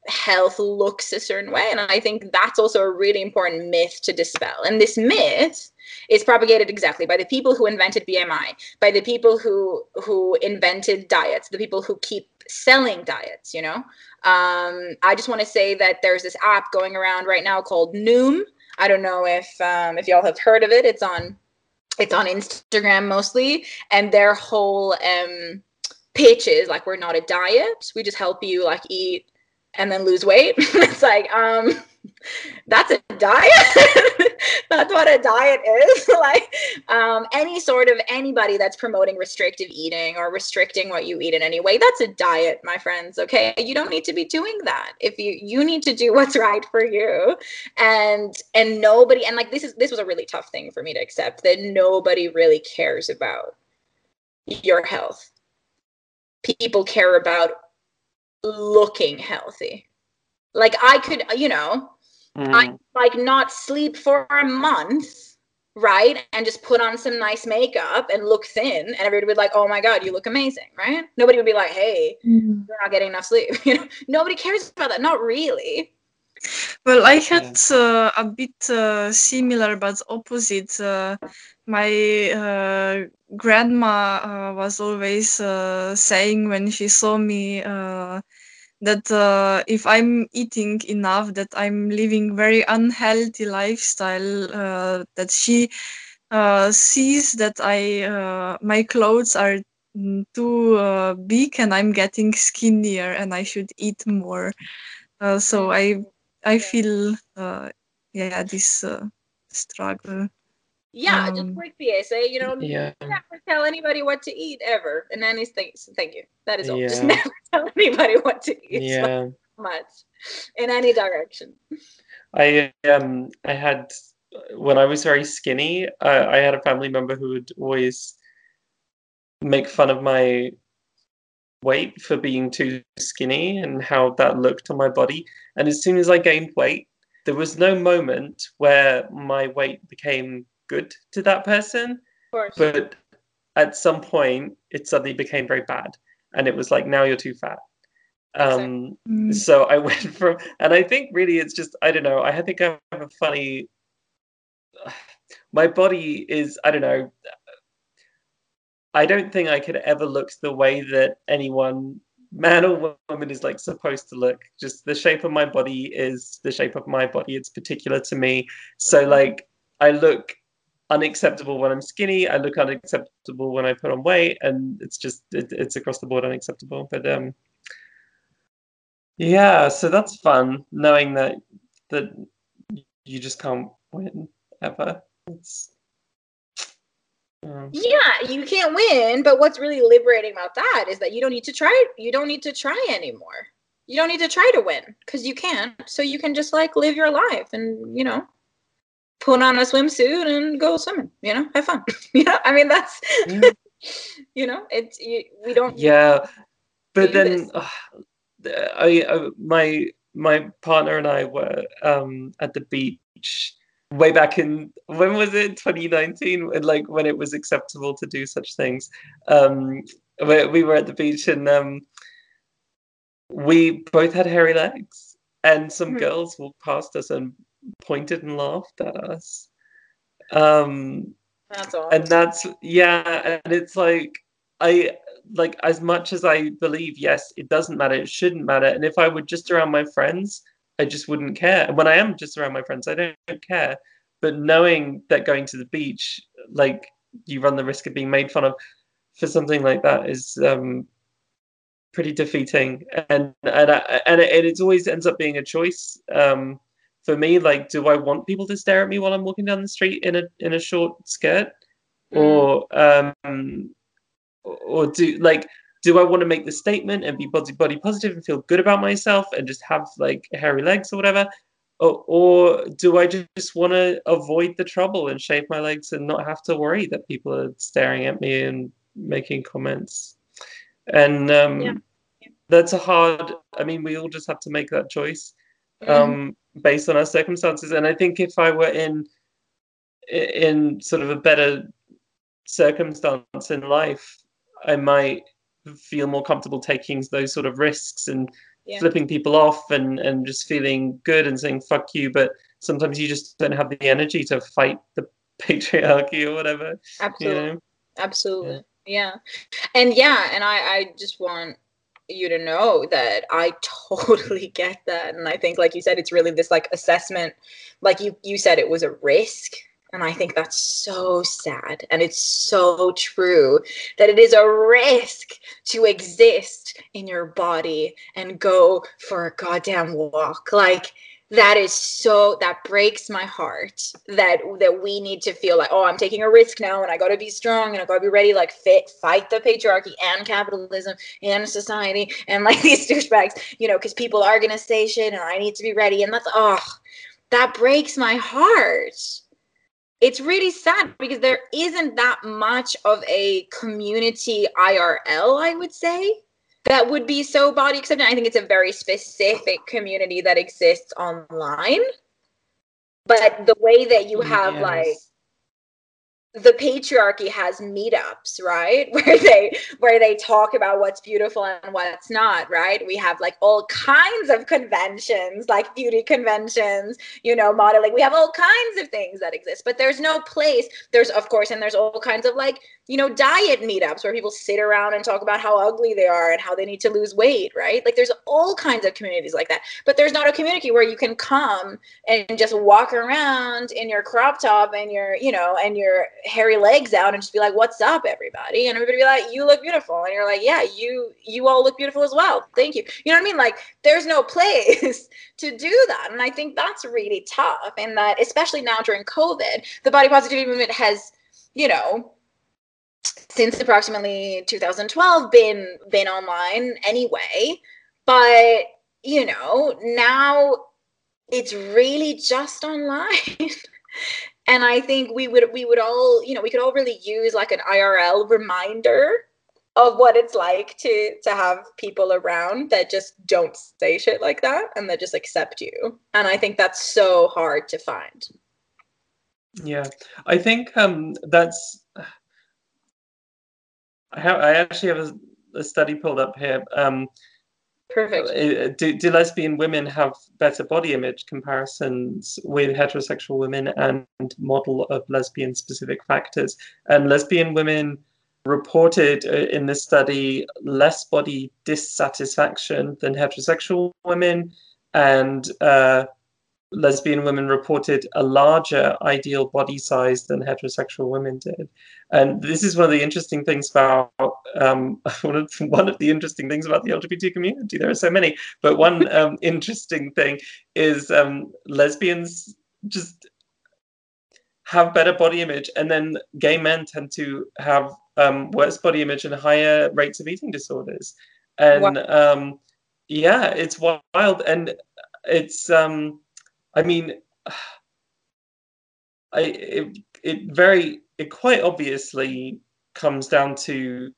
health looks a certain way. And I think that's also a really important myth to dispel. And this myth is propagated exactly by the people who invented BMI, by the people who who invented diets, the people who keep selling diets, you know. Um, I just want to say that there's this app going around right now called Noom. I don't know if um, if y'all have heard of it. It's on it's on Instagram mostly, and their whole um, pitch is like we're not a diet. We just help you like eat and then lose weight. it's like, um, that's a diet. that's what a diet is. like, um, any sort of anybody that's promoting restrictive eating or restricting what you eat in any way, that's a diet, my friends. Okay, you don't need to be doing that. If you you need to do what's right for you, and and nobody and like this is this was a really tough thing for me to accept that nobody really cares about your health. People care about looking healthy. Like I could, you know, Mm. I like not sleep for a month, right? And just put on some nice makeup and look thin, and everybody would be like, "Oh my god, you look amazing," right? Nobody would be like, "Hey, Mm. you're not getting enough sleep." You know, nobody cares about that. Not really. Well, I had uh, a bit uh, similar but opposite. Uh, my uh, grandma uh, was always uh, saying when she saw me uh, that uh, if I'm eating enough, that I'm living very unhealthy lifestyle. Uh, that she uh, sees that I uh, my clothes are mm, too uh, big and I'm getting skinnier and I should eat more. Uh, so I I feel uh, yeah this uh, struggle. Yeah, just Um, quick PSA. You know, Yeah. never tell anybody what to eat ever in any things. Thank you. That is all. Just never tell anybody what to eat. so Yeah. much in any direction. I um I had when I was very skinny, uh, I had a family member who would always make fun of my weight for being too skinny and how that looked on my body. And as soon as I gained weight, there was no moment where my weight became good to that person, Of course. but at some point it suddenly became very bad. And it was like, now you're too fat. Um, mm, so I went from, and I think really it's just, I don't know, I think I have a funny, my body is, I don't know, I don't think I could ever look the way that anyone, man or woman, is like supposed to look. Just the shape of my body is the shape of my body. It's particular to me. So, like, I look unacceptable when I'm skinny. I look unacceptable when I put on weight, and it's just it, it's across the board unacceptable. But um, yeah, so that's fun knowing that that you just can't win ever. It's yeah. Yeah, you can't win, but what's really liberating about that is that you don't need to try you don't need to try anymore. You don't need to try to win because you can't. So you can just like live your life and, you know, put on a swimsuit and go swimming, you know, have fun. you know, I mean that's Yeah. you know, it's you, we don't Yeah, but do then ugh, I, I my my partner and I were um at the beach way back in when was it 2019 when, like when it was acceptable to do such things um we, we were at the beach and um we both had hairy legs, and some Mhm. girls walked past us and pointed and laughed at us. Um, That's all. and that's yeah and it's like i like as much as i believe yes it doesn't matter it shouldn't matter and if i were just around my friends i just wouldn't care and when i am just around my friends i don't, care but knowing that going to the beach like you run the risk of being made fun of for something like that is um pretty defeating and and I, and it, it always ends up being a choice um for me like do i want people to stare at me while i'm walking down the street in a in a short skirt or um or do like do i want to make the statement and be body body positive and feel good about myself and just have like hairy legs or whatever or, or do i just want to avoid the trouble and shave my legs and not have to worry that people are staring at me and making comments and um Yeah. that's a hard i mean we all just have to make that choice. Um, based on our circumstances. And I think if I were in in sort of a better circumstance in life, I might feel more comfortable taking those sort of risks and Yeah. flipping people off and and just feeling good and saying fuck you. But sometimes you just don't have the energy to fight the patriarchy or whatever. You Absolutely. know? Absolutely. Yeah. And yeah, and I, I just want you to know that I totally get that. And I think like you said, it's really this like assessment. Like you you said it was a risk. And I think that's so sad. And it's so true that it is a risk to exist in your body and go for a goddamn walk. Like that is so that breaks my heart that that we need to feel like oh i'm taking a risk now and i got to be strong and i got to be ready like fit fight the patriarchy and capitalism and society and like these douchebags you know because people are gonna say shit and i need to be ready and that's oh that breaks my heart. It's really sad because there isn't that much of a community irl i would say that would be so body accepting. I think it's a very specific community that exists online. But the way that you have Yes. like the patriarchy has meetups right where they where they talk about what's beautiful and what's not right we have like all kinds of conventions like beauty conventions you know modeling we have all kinds of things that exist but there's no place there's of course and there's all kinds of like you know diet meetups where people sit around and talk about how ugly they are and how they need to lose weight right? Like there's all kinds of communities like that. But there's not a community where you can come and just walk around in your crop top and your you know and your hairy legs out and just be like what's up everybody? And everybody be like you look beautiful. And you're like yeah you you all look beautiful as well. Thank you. You know what i mean? Like there's no place to do that. And i think that's really tough and that especially now during covid the body positivity movement has you know since approximately 2012 been been online anyway. But you know now it's really just online. And i think we would we would all you know we could all really use like an irl reminder of what it's like to to have people around that just don't say shit like that and that just accept you. And i think that's so hard to find. Yeah, I think um, that's. I have. I actually have a, a study pulled up here. Um, perfect uh, do, do lesbian women have better body image comparisons with heterosexual women and model of lesbian specific factors? And lesbian women reported uh, in this study less body dissatisfaction than heterosexual women, and uh, lesbian women reported a larger ideal body size than heterosexual women did. And this is one of the interesting things about um, one of one of the interesting things about the LGBT community. There are so many, but one um, interesting thing is um, lesbians just have better body image, and then gay men tend to have um, worse body image and higher rates of eating disorders. And um, yeah, it's wild, and it's um, I mean, I it, it very it quite obviously comes down to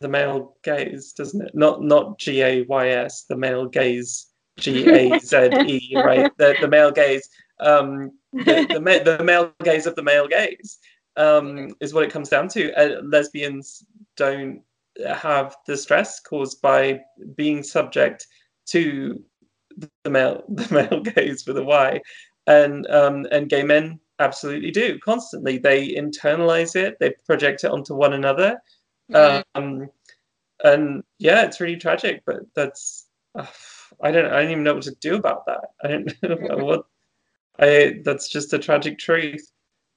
the male gaze, doesn't it? Not not G A Y S, the male gaze, G A Z E, right? The the male gaze, um, the the, ma- the male gaze of the male gaze, um, is what it comes down to. Uh, lesbians don't have the stress caused by being subject to the male the male gaze with a Y, and um, and gay men absolutely do constantly. They internalize it, they project it onto one another, Mhm. um, and yeah, it's really tragic. But that's uh, I don't I don't even know what to do about that. I don't know what I that's just a tragic truth.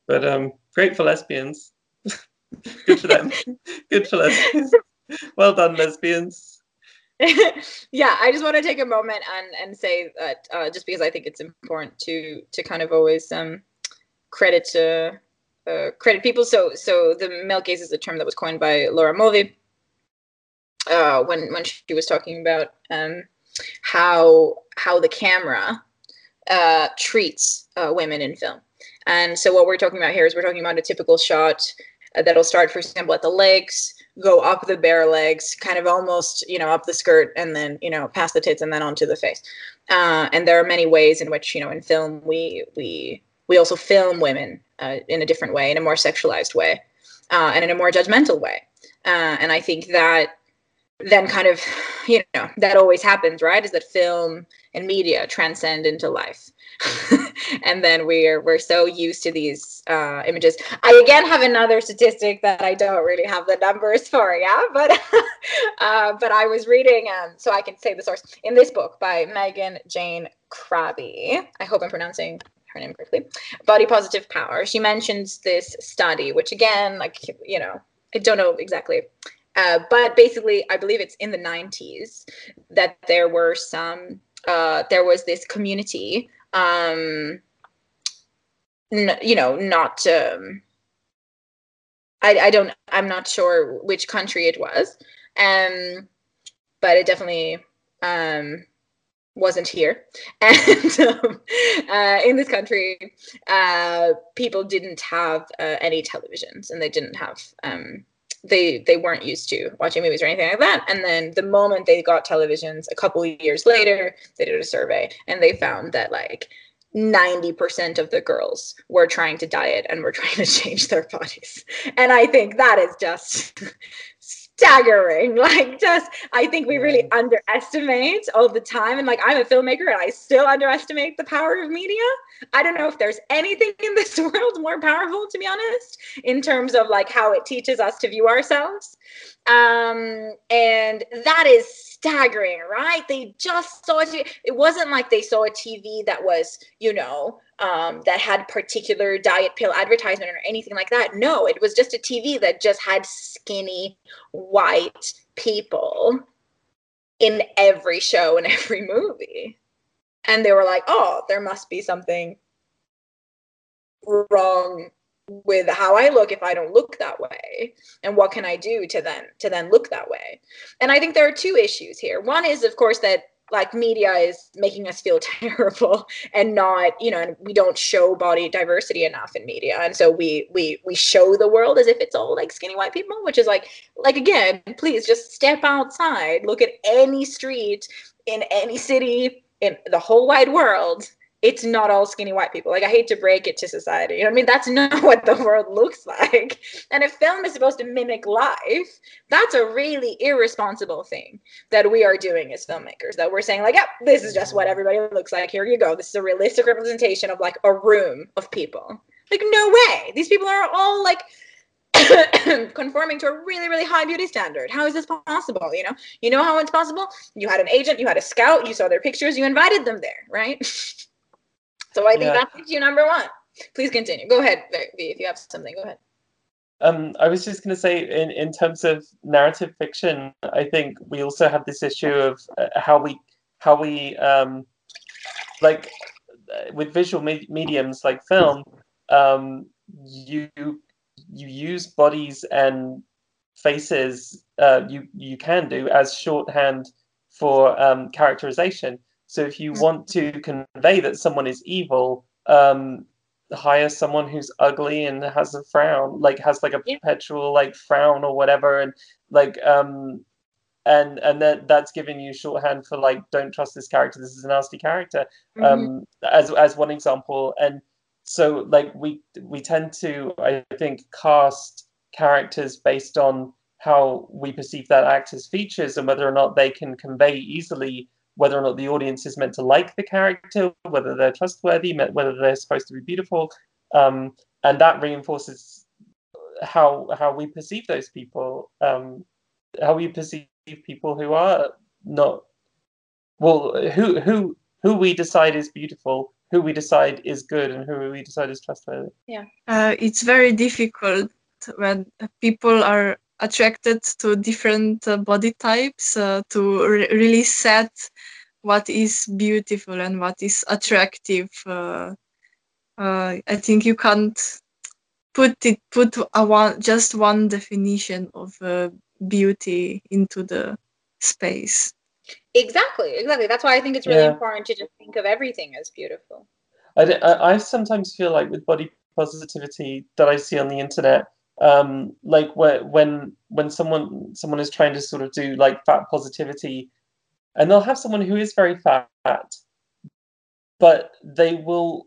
But um, great for lesbians. Good for them. Good for lesbians. Well done, lesbians. yeah, I just want to take a moment and and say that uh, just because I think it's important to to kind of always um, credit to uh, credit people. So so the male gaze is a term that was coined by Laura Mulvey uh, when when she was talking about um, how how the camera uh, treats uh, women in film. And so what we're talking about here is we're talking about a typical shot uh, that'll start, for example, at the legs, go up the bare legs, kind of almost, you know, up the skirt, and then, you know, past the tits, and then onto the face. Uh, and there are many ways in which, you know, in film we we we also film women uh, in a different way, in a more sexualized way, uh, and in a more judgmental way. Uh, and I think that then kind of, you know, that always happens, right? Is that film and media transcend into life. and then we're we're so used to these uh, images. I again have another statistic that I don't really have the numbers for, yeah, but uh, but I was reading, um, so I can say the source in this book by Megan Jayne Crabbe. I hope I'm pronouncing her name correctly. Body positive power. She mentions this study, which again, like you know, I don't know exactly. Uh, but basically, I believe it's in the 90s that there were some, uh, there was this community um n- you know not um I, I don't i'm not sure which country it was um but it definitely um wasn't here. And um, uh, in this country uh people didn't have uh, any televisions and they didn't have um they they weren't used to watching movies or anything like that. And then the moment they got televisions a couple of years later they did a survey and they found that like 90% of the girls were trying to diet and were trying to change their bodies. And i think that is just staggering. Like just i think we really underestimate all the time and like i'm a filmmaker and i still underestimate the power of media. I don't know if there's anything in this world more powerful to be honest in terms of like how it teaches us to view ourselves. Um and that is staggering right? They just saw it it wasn't like they saw a tv that was you know um, that had particular diet pill advertisement or anything like that. No, it was just a TV that just had skinny white people in every show and every movie. And they were like, oh, there must be something wrong with how I look if I don't look that way. And what can I do to then to then look that way? And I think there are two issues here. One is of course that like media is making us feel terrible and not you know and we don't show body diversity enough in media. And so we we we show the world as if it's all like skinny white people which is like like again please just step outside look at any street in any city in the whole wide world it's not all skinny white people. Like I hate to break it to society. You know what I mean? That's not what the world looks like. And if film is supposed to mimic life, that's a really irresponsible thing that we are doing as filmmakers. That we're saying, like, yep, yeah, this is just what mm-hmm. everybody looks like. Here you go. This is a realistic representation of like a room of people. Like, no way. These people are all like conforming to a really really high beauty standard how is this possible you know you know how it's possible you had an agent you had a scout you saw their pictures you invited them there right So I think Yeah. that's you number one. Please continue. Go ahead, V, if you have something. Go ahead. Um, I was just going to say, in, in terms of narrative fiction, I think we also have this issue of uh, how we how we um, like uh, with visual me- mediums like film, um, you you use bodies and faces. Uh, you you can do as shorthand for um, characterization. So if you want to convey that someone is evil, um, hire someone who's ugly and has a frown like has like a perpetual like frown or whatever and like um and and that that's giving you shorthand for like don't trust this character this is a nasty character Mhm. um as as one example. And so like we we tend to i think cast characters based on how we perceive that actor's features and whether or not they can convey easily whether or not the audience is meant to like the character, whether they're trustworthy, whether they're supposed to be beautiful, um, and that reinforces how how we perceive those people, um, how we perceive people who are not well, who who who we decide is beautiful, who we decide is good, and who we decide is trustworthy. Yeah, uh, it's very difficult when people are attracted to different uh, body types uh, to re- really set what is beautiful and what is attractive. Uh, uh, I think you can't put it put a one just one definition of uh, beauty into the space. Exactly, exactly. That's why I think it's really Yeah. important to just think of everything as beautiful. I, I sometimes feel like with body positivity that I see on the internet, um, like where, when when someone someone is trying to sort of do like fat positivity, and they'll have someone who is very fat, but they will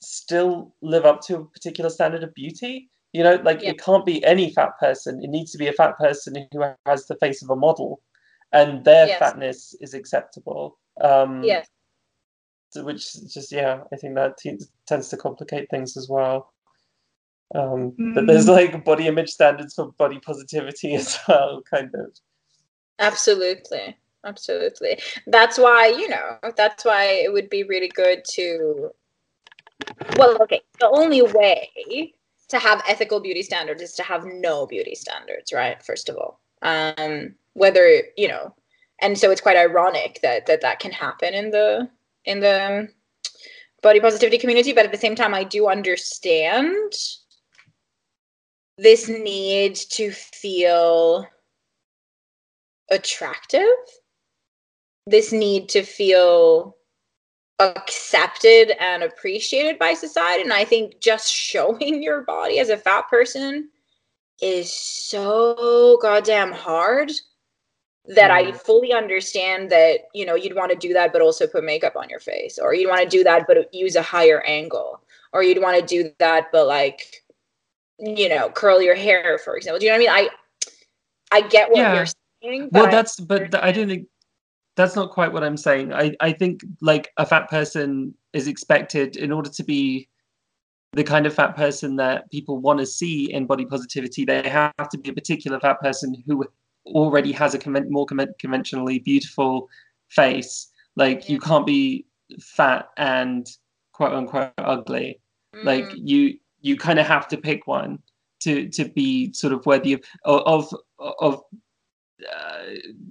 still live up to a particular standard of beauty. You know, like Yeah. it can't be any fat person. It needs to be a fat person who has the face of a model, and their Yes. fatness is acceptable. Um, Yes. which just yeah i think that t- tends to complicate things as well um but there's Mm. like body image standards for body positivity as well kind of Absolutely. Absolutely. That's why, you know, that's why it would be really good to well, okay. The only way to have ethical beauty standards is to have no beauty standards, right? First of all. Um whether, you know, and so it's quite ironic that that, that can happen in the in the body positivity community, but at the same time I do understand this need to feel attractive this need to feel accepted and appreciated by society and i think just showing your body as a fat person is so goddamn hard that i Mm. fully understand that you know you'd want to do that but also put makeup on your face or you'd want to do that but use a higher angle or you'd want to do that but like you know curl your hair for example. Do you know what i mean? I i get what Yeah. you're saying well that's but i don't think that's not quite what i'm saying. I i think like a fat person is expected in order to be the kind of fat person that people want to see in body positivity they have to be a particular fat person who already has a conven- more conven- conventionally beautiful face. Like you can't be fat and quote unquote ugly. Like Mm. you you kind of have to pick one to to be sort of worthy of of of uh,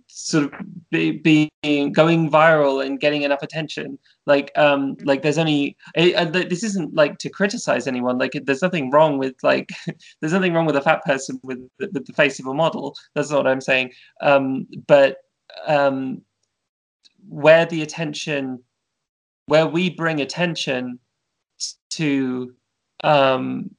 sort of be, being going viral and getting enough attention. Like um like there's only this isn't like to criticize anyone. Like there's nothing wrong with like there's nothing wrong with a fat person with the- with the face of a model. That's not what i'm saying. Um but um where the attention where we bring attention to um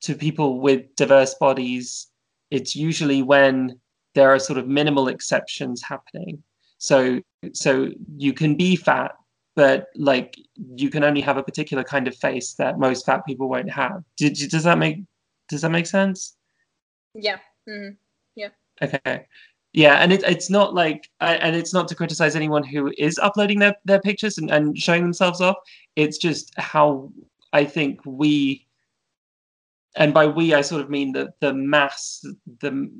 to people with diverse bodies it's usually when there are sort of minimal exceptions happening so so you can be fat but like you can only have a particular kind of face that most fat people won't have did you, does that make does that make sense yeah Mm-hmm. Yeah. Okay. Yeah, and it, it's not like, I- and it's not to criticize anyone who is uploading their, their pictures and, and showing themselves off. It's just how I think we, and by we I sort of mean the the mass, the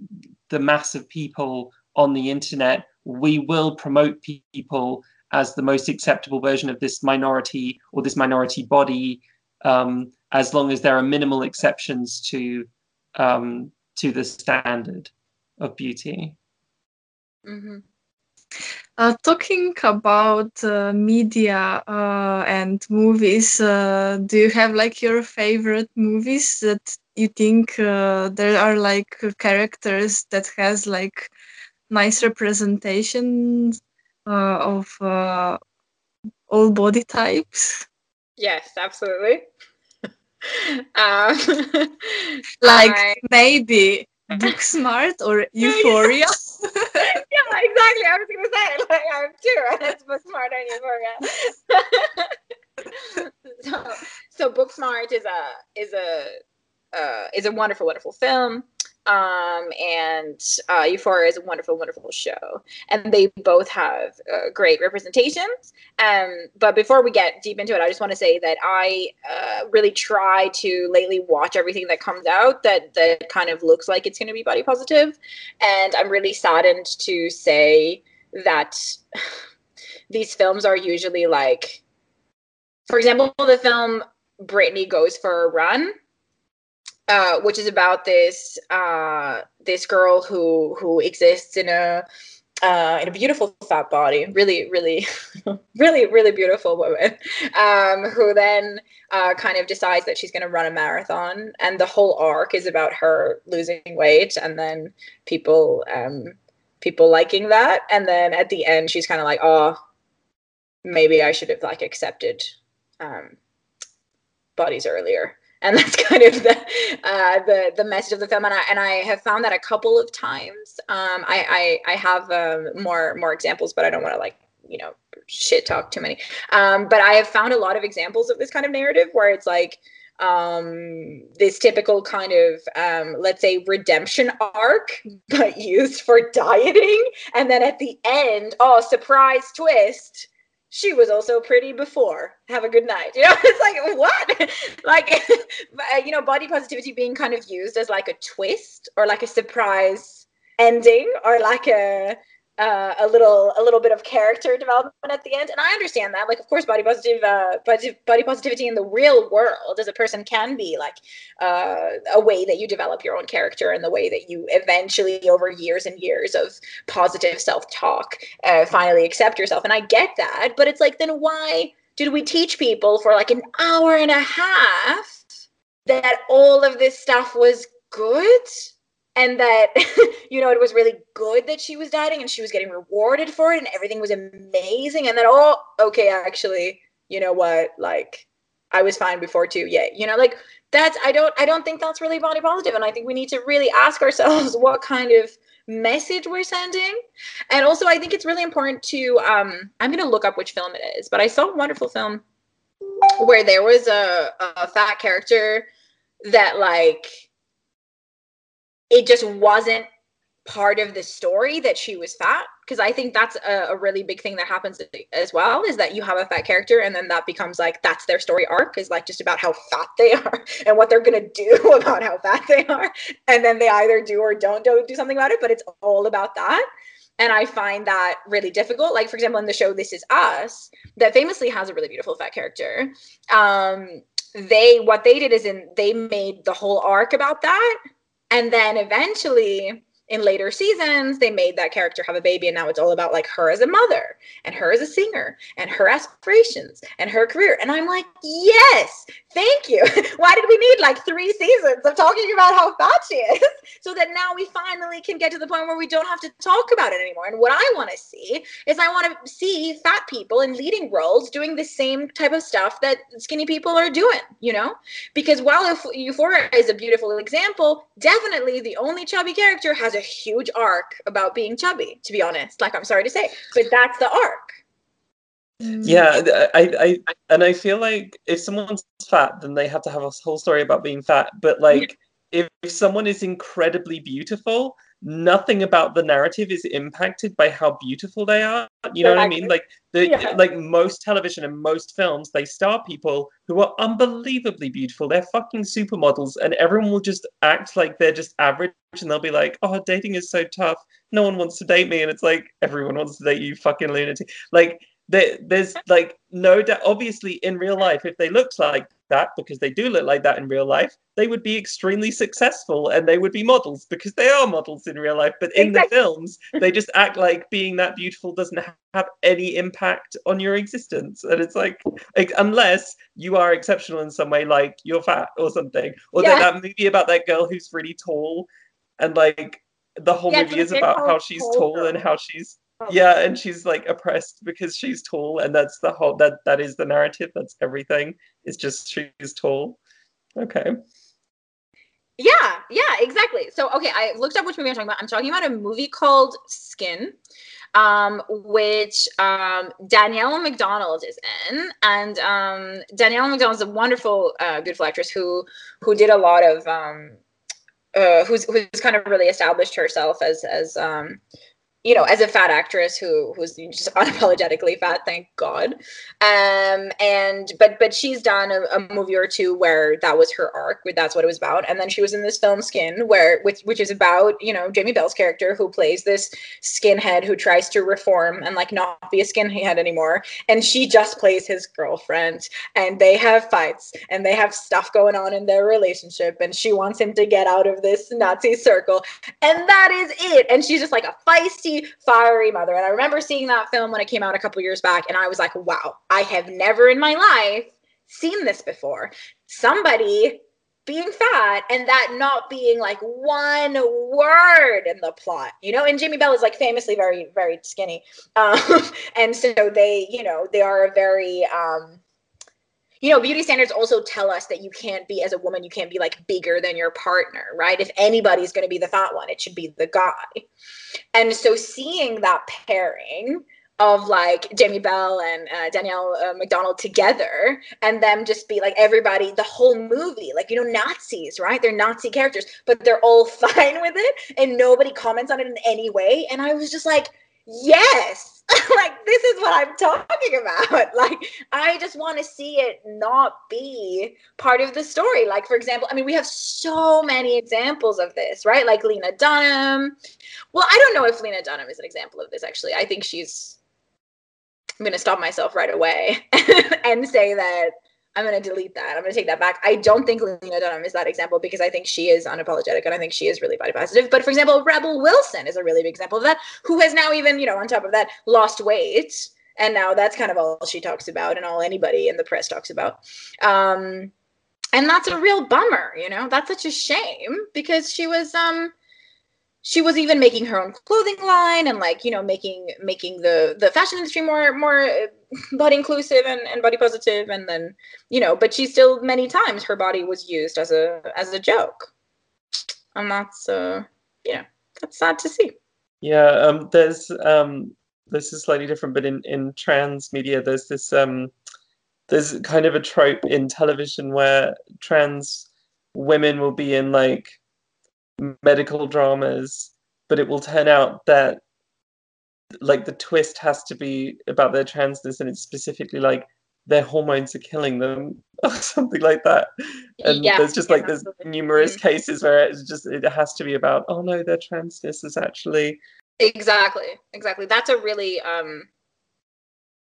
the mass of people on the internet. We will promote people as the most acceptable version of this minority or this minority body, um, as long as there are minimal exceptions to um, to the standard of beauty. Mhm. Uh, talking about uh, media uh, and movies, uh, do you have like your favorite movies that you think uh, there are like characters that has like nice representation uh, of uh, all body types? Yes, absolutely. um, Like I- maybe Booksmart or Euphoria? yeah, exactly. I was gonna say like I have two, and it's Booksmart and Euphoria. so, so Booksmart is a is a uh, is a wonderful, wonderful film. Um, and uh, Euphoria is a wonderful, wonderful show, and they both have uh, great representations. Um, but before we get deep into it, I just want to say that I uh, really try to lately watch everything that comes out that that kind of looks like it's going to be body positive, and I'm really saddened to say that these films are usually like, for example, the film Brittany Goes for a Run uh, which is about this uh, this girl who who exists in a uh, in a beautiful fat body, really, really, really, really beautiful woman, um, who then uh, kind of decides that she's going to run a marathon, and the whole arc is about her losing weight, and then people um, people liking that, and then at the end she's kind of like, oh, maybe I should have like accepted um, bodies earlier and that's kind of the uh, the the message of the film. And I and I have found that a couple of times. Um, I I, I have um, more more examples, but I don't want to like you know shit talk too many. Um, but I have found a lot of examples of this kind of narrative where it's like um this typical kind of um let's say redemption arc but used for dieting and then at the end oh surprise twist she was also pretty before. Have a good night. You know, it's like what? like, uh, you know, body positivity being kind of used as like a twist or like a surprise ending or like a uh, a little a little bit of character development at the end. And i understand that. Like of course body positive uh, body, positivity in the real world as a person can be like uh, a way that you develop your own character and the way that you eventually over years and years of positive self-talk uh, finally accept yourself. And i get that. But it's like then why did we teach people for like an hour and a half that all of this stuff was good and that you know it was really good that she was dieting and she was getting rewarded for it and everything was amazing and then oh okay actually you know what like i was fine before too yeah you know like that's i don't i don't think that's really body positive and i think we need to really ask ourselves what kind of message we're sending. And also i think it's really important to um i'm going to look up which film it is but i saw a wonderful film where there was a, a fat character that like it just wasn't part of the story that she was fat. Because i think that's a, a, really big thing that happens as well is that you have a fat character and then that becomes like that's their story arc is like just about how fat they are and what they're gonna do about how fat they are. And then they either do or don't, don't do something about it but it's all about that. And i find that really difficult. Like for example in the show this is us that famously has a really beautiful fat character um they what they did is in they made the whole arc about that and then eventually in later seasons they made that character have a baby and now it's all about like her as a mother and her as a singer and her aspirations and her career. And i'm like yes thank you why did we need like three seasons of talking about how fat she is so that now we finally can get to the point where we don't have to talk about it anymore and what i want to see is i want to see fat people in leading roles doing the same type of stuff that skinny people are doing you know because while euphoria is a beautiful example definitely the only chubby character has a huge arc about being chubby, to be honest. Like, I'm sorry to say, but that's the arc. Mm. Yeah, I, I, and I feel like if someone's fat, then they have to have a whole story about being fat. But like, if, if someone is incredibly beautiful, nothing about the narrative is impacted by how beautiful they are. You know what I mean? Like the yeah. like most television and most films, they star people who are unbelievably beautiful. They're fucking supermodels, and everyone will just act like they're just average, and they'll be like, "Oh, dating is so tough. No one wants to date me," and it's like everyone wants to date you, fucking lunatic. Like there, there's like no doubt. Obviously, in real life, if they looked like that, because they do look like that in real life, they would be extremely successful and they would be models because they are models in real life. But in exactly. the films, they just act like being that beautiful doesn't have any impact on your existence. And it's like, like unless you are exceptional in some way, like you're fat or something, or yeah. that movie about that girl who's really tall and like the whole yeah, movie is about how she's tall and how she's. Yeah and she's like oppressed because she's tall and that's the whole that that is the narrative that's everything it's just she's tall. Okay. Yeah yeah exactly. So okay i looked up which movie i'm talking about. I'm talking about a movie called skin um, which um, Danielle Macdonald is in, and um, Danielle Macdonald is a wonderful, uh, beautiful actress who who did a lot of um, uh, who's who's kind of really established herself as as um, you know, as a fat actress who who's just unapologetically fat, thank God. Um, and but but she's done a, a, movie or two where that was her arc, where that's what it was about. And then she was in this film Skin, where which which is about you know Jamie Bell's character who plays this skinhead who tries to reform and like not be a skinhead anymore. And she just plays his girlfriend, and they have fights and they have stuff going on in their relationship, and she wants him to get out of this Nazi circle, and that is it. And she's just like a feisty fiery mother. And I remember seeing that film when it came out a couple years back, and I was like, wow, I have never in my life seen this before. Somebody being fat and that not being like one word in the plot, you know. And Jamie Bell is like famously very, very skinny, um, and so they, you know, they are a very um, you know, beauty standards also tell us that you can't be, as a woman, you can't be like bigger than your partner, right? If anybody's going to be the fat one, it should be the guy. And so seeing that pairing of like Jamie Bell and uh, Danielle uh, Macdonald together and them just be like everybody, the whole movie, like, you know, Nazis, right? They're Nazi characters, but they're all fine with it and nobody comments on it in any way. And I was just like, yes. Like this is what i'm talking about. Like i just want to see it not be part of the story. Like for example i mean we have so many examples of this right? Like lena dunham. Well i don't know if lena dunham is an example of this actually. I think she's i'm going to stop myself right away and say that I'm going to delete that. I'm going to take that back. I don't think Lena Dunham is that example because I think she is unapologetic and I think she is really body positive. But for example, Rebel Wilson is a really big example of that, who has now even, you know, on top of that, lost weight. And now that's kind of all she talks about and all anybody in the press talks about. Um, and that's a real bummer, you know, that's such a shame because she was, um, she was even making her own clothing line and like you know making making the the fashion industry more more uh, body inclusive and, and body positive and then you know but she still many times her body was used as a as a joke. And that's uh know that's sad to see. Yeah um there's um this is slightly different but in in trans media there's this um there's kind of a trope in television where trans women will be in like medical dramas, but it will turn out that like the twist has to be about their transness and it's specifically like their hormones are killing them or something like that. And yeah, there's just like there's numerous mm-hmm. cases where it's just it has to be about oh no their transness is actually exactly exactly. That's a really um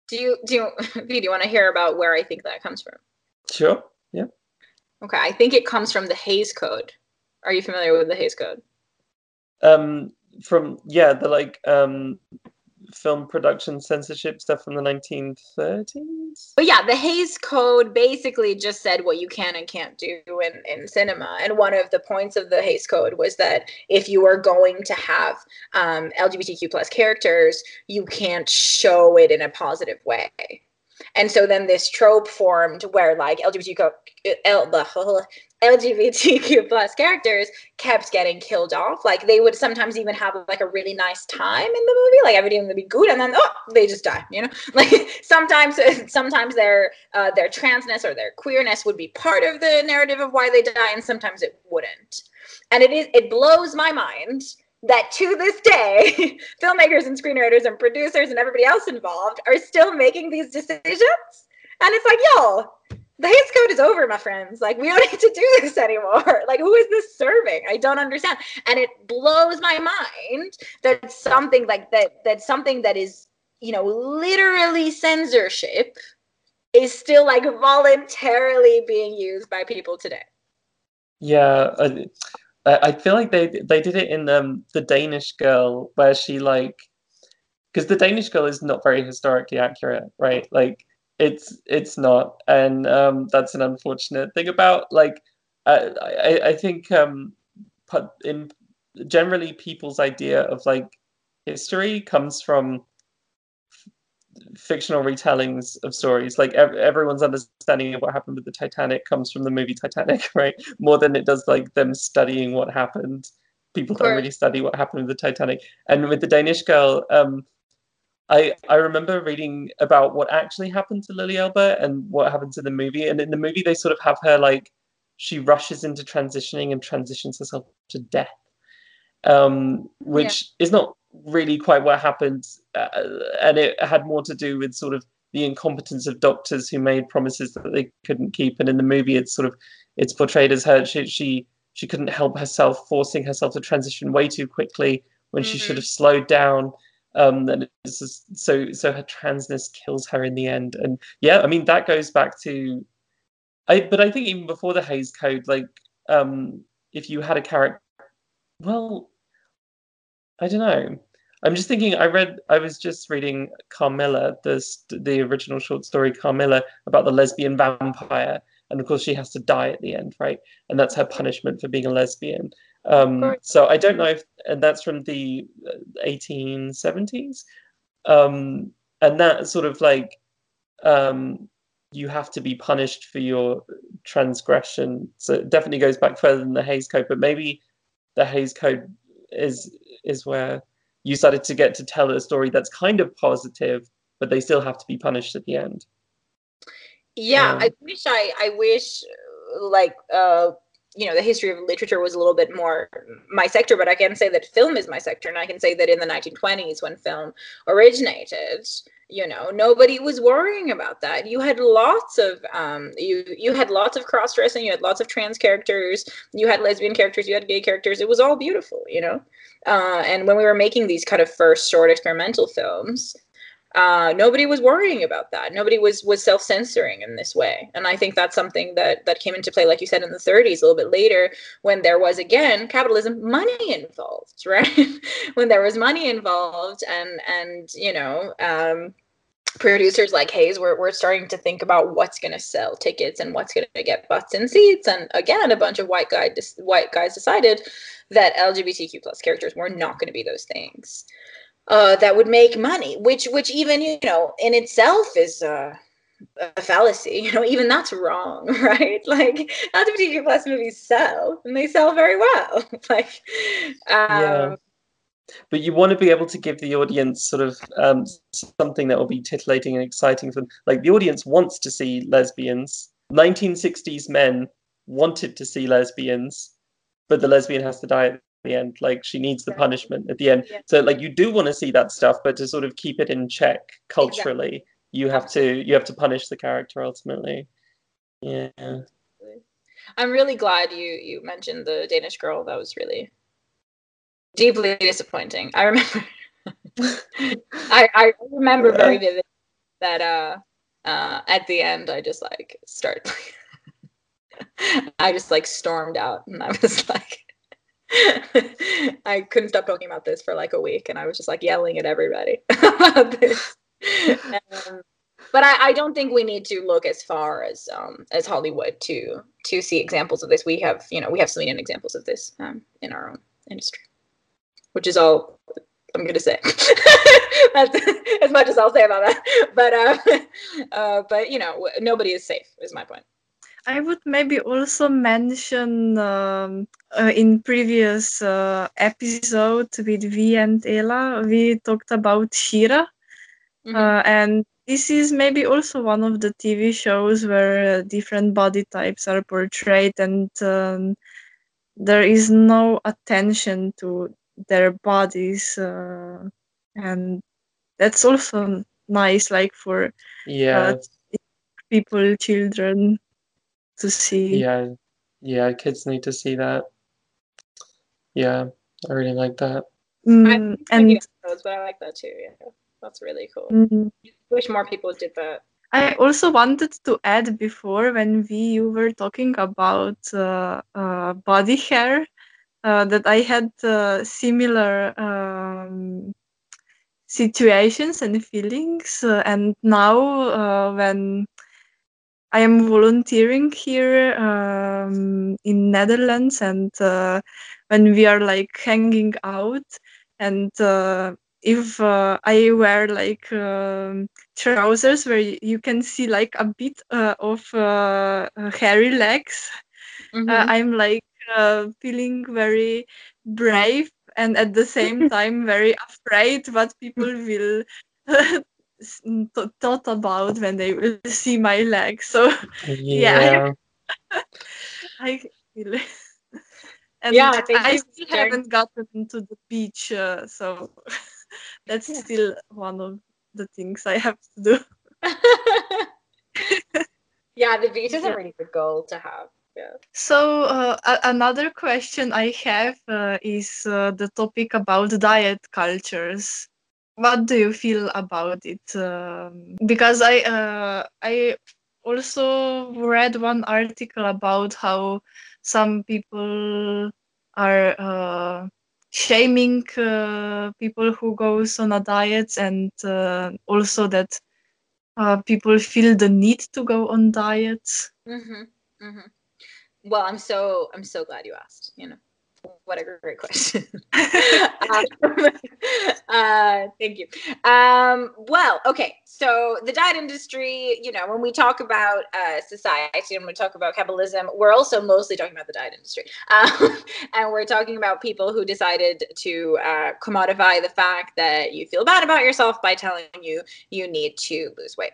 do you do you do you want to hear about where i think that comes from? Sure yeah. Okay i think it comes from the Hays code are you familiar with the Hays Code? Um, from yeah, the like um, film production censorship stuff from the 1930s. But yeah, the Hays Code basically just said what you can and can't do in, in cinema. And one of the points of the Hays Code was that if you are going to have um, LGBTQ plus characters, you can't show it in a positive way. And so then this trope formed where like LGBTQ, LGBTQ plus characters kept getting killed off. Like they would sometimes even have like a really nice time in the movie, like everything would be good, and then oh, they just die. You know, like sometimes sometimes their uh, their transness or their queerness would be part of the narrative of why they die, and sometimes it wouldn't. And it is it blows my mind that to this day, filmmakers and screenwriters and producers and everybody else involved are still making these decisions. And it's like, yo, the Hays Code is over, my friends. Like, we don't need to do this anymore. Like, who is this serving? I don't understand. And it blows my mind that something like that, that something that is, you know, literally censorship is still like voluntarily being used by people today. Yeah. I feel like they they did it in um, the Danish Girl, where she like, because the Danish Girl is not very historically accurate, right? Like it's it's not, and um, that's an unfortunate thing about like uh, I I think um, in generally people's idea of like history comes from fictional retellings of stories. Like ev- everyone's understanding of what happened with the Titanic comes from the movie Titanic, right? More than it does like them studying what happened. People don't really study what happened with the Titanic. And with the Danish girl, um, I I remember reading about what actually happened to Lili Elbe and what happened to the movie. And in the movie, they sort of have her like she rushes into transitioning and transitions herself to death, um, which is not really quite what happened, uh, and it had more to do with sort of the incompetence of doctors who made promises that they couldn't keep. And in the movie, it's sort of it's portrayed as her she she, she couldn't help herself, forcing herself to transition way too quickly when she should Mhm. have slowed down. Um, and it's just, so so her transness kills her in the end. And yeah, I mean that goes back to, I but I think even before the Hays Code, like um, if you had a character, well, I don't know. I'm just thinking. I read. I was just reading Carmilla, the the original short story Carmilla about the lesbian vampire, and of course she has to die at the end, right? And that's her punishment for being a lesbian. Um, so I don't know if, and that's from the uh, 1870s, um, and that sort of like um, you have to be punished for your transgression. So it definitely goes back further than the Hays Code, but maybe the Hays Code is is where you started to get to tell a story that's kind of positive, but they still have to be punished at the end. yeah Um, i wish i i wish uh, like uh you know the history of literature was a little bit more my sector but i can say that film is my sector and i can say that in the 1920s when film originated you know nobody was worrying about that. You had lots of um you you had lots of cross-dressing you had lots of trans characters you had lesbian characters you had gay characters. It was all beautiful you know? Uh and when we were making these kind of first short experimental films uh, nobody was worrying about that. Nobody was was self censoring in this way, and I think that's something that that came into play, like you said, in the 30s, a little bit later, when there was again capitalism, money involved, right? when there was money involved, and and you know. Um, producers like Hays were, were starting to think about what's going to sell tickets and what's going to get butts in seats. And again, a bunch of white guy white guys decided that LGBTQ plus characters were not going to be those things uh, that would make money, which which even you know in itself is uh, a fallacy. You know, even that's wrong, right? Like LGBTQ plus movies sell, and they sell very well. like, um, Yeah. But you want to be able to give the audience sort of um, something that will be titillating and exciting for them. Like the audience wants to see lesbians. 1960s men wanted to see lesbians, but the lesbian has to die at the end. Like she needs the punishment at the end. Yeah. So like you do want to see that stuff, but to sort of keep it in check culturally, you have to you have to punish the character ultimately. Yeah. I'm really glad you you mentioned the Danish girl. That was really deeply disappointing. I remember. I I remember very vivid that uh uh at the end I just like start I just like stormed out and I was like I couldn't stop talking about this for like a week and I was just like yelling at everybody about this. Um, but I, I don't think we need to look as far as um as Hollywood to to see examples of this. We have you know we have many examples of this um in our own industry, which is all I'm gonna say. That's as much as I'll say about that. But uh, uh but you know nobody is safe is my point. I would maybe also mention um, uh, in previous uh, episode with V and Ella, we talked about She-Ra, Mhm. uh, and this is maybe also one of the TV shows where uh, different body types are portrayed, and um, there is no attention to their bodies, uh, and that's also nice, like for Yeah. people, children, to see. yeah. Yeah, kids need to see that. Yeah, I really like that. Mm, and Episodes, but I like that too. Yeah, that's really cool. mm, Wish more people did that. I also wanted to add before when we you were talking about uh, uh, body hair uh, that I had uh, similar um, situations and feelings, uh, and now uh, when I am volunteering here um, in Netherlands, and uh, when we are like hanging out, and uh, if uh, I wear like um, trousers where you can see like a bit uh, of uh, hairy legs, uh, I'm like uh, feeling very brave and at the same time very afraid what people will thought about when they will see my legs. So Yeah. I feel it. And Yeah, I I still during- haven't gotten to the beach, uh, so that's Yeah. still one of the things I have to do. yeah, the beach is a really good goal to have. Yeah. So uh, a- another question I have uh, is uh, the topic about diet cultures. What do you feel about it? Um, because I uh, I also read one article about how some people are uh, shaming uh, people who goes on a diet, and uh, also that uh, people feel the need to go on diets. hmm hmm Well, I'm so I'm so glad you asked. You know, what a great question. um, uh, thank you. Um, well, okay. So the diet industry, you know, when we talk about uh, society and we talk about capitalism, we're also mostly talking about the diet industry, um, and we're talking about people who decided to uh, commodify the fact that you feel bad about yourself by telling you you need to lose weight.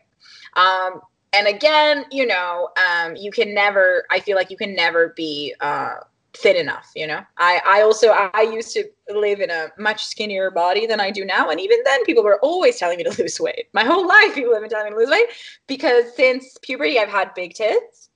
Um, and again, you know, um, you can never. I feel like you can never be uh, thin enough. You know, I I also I used to live in a much skinnier body than I do now, and even then, people were always telling me to lose weight. My whole life, people have been telling me to lose weight because since puberty, I've had big tits,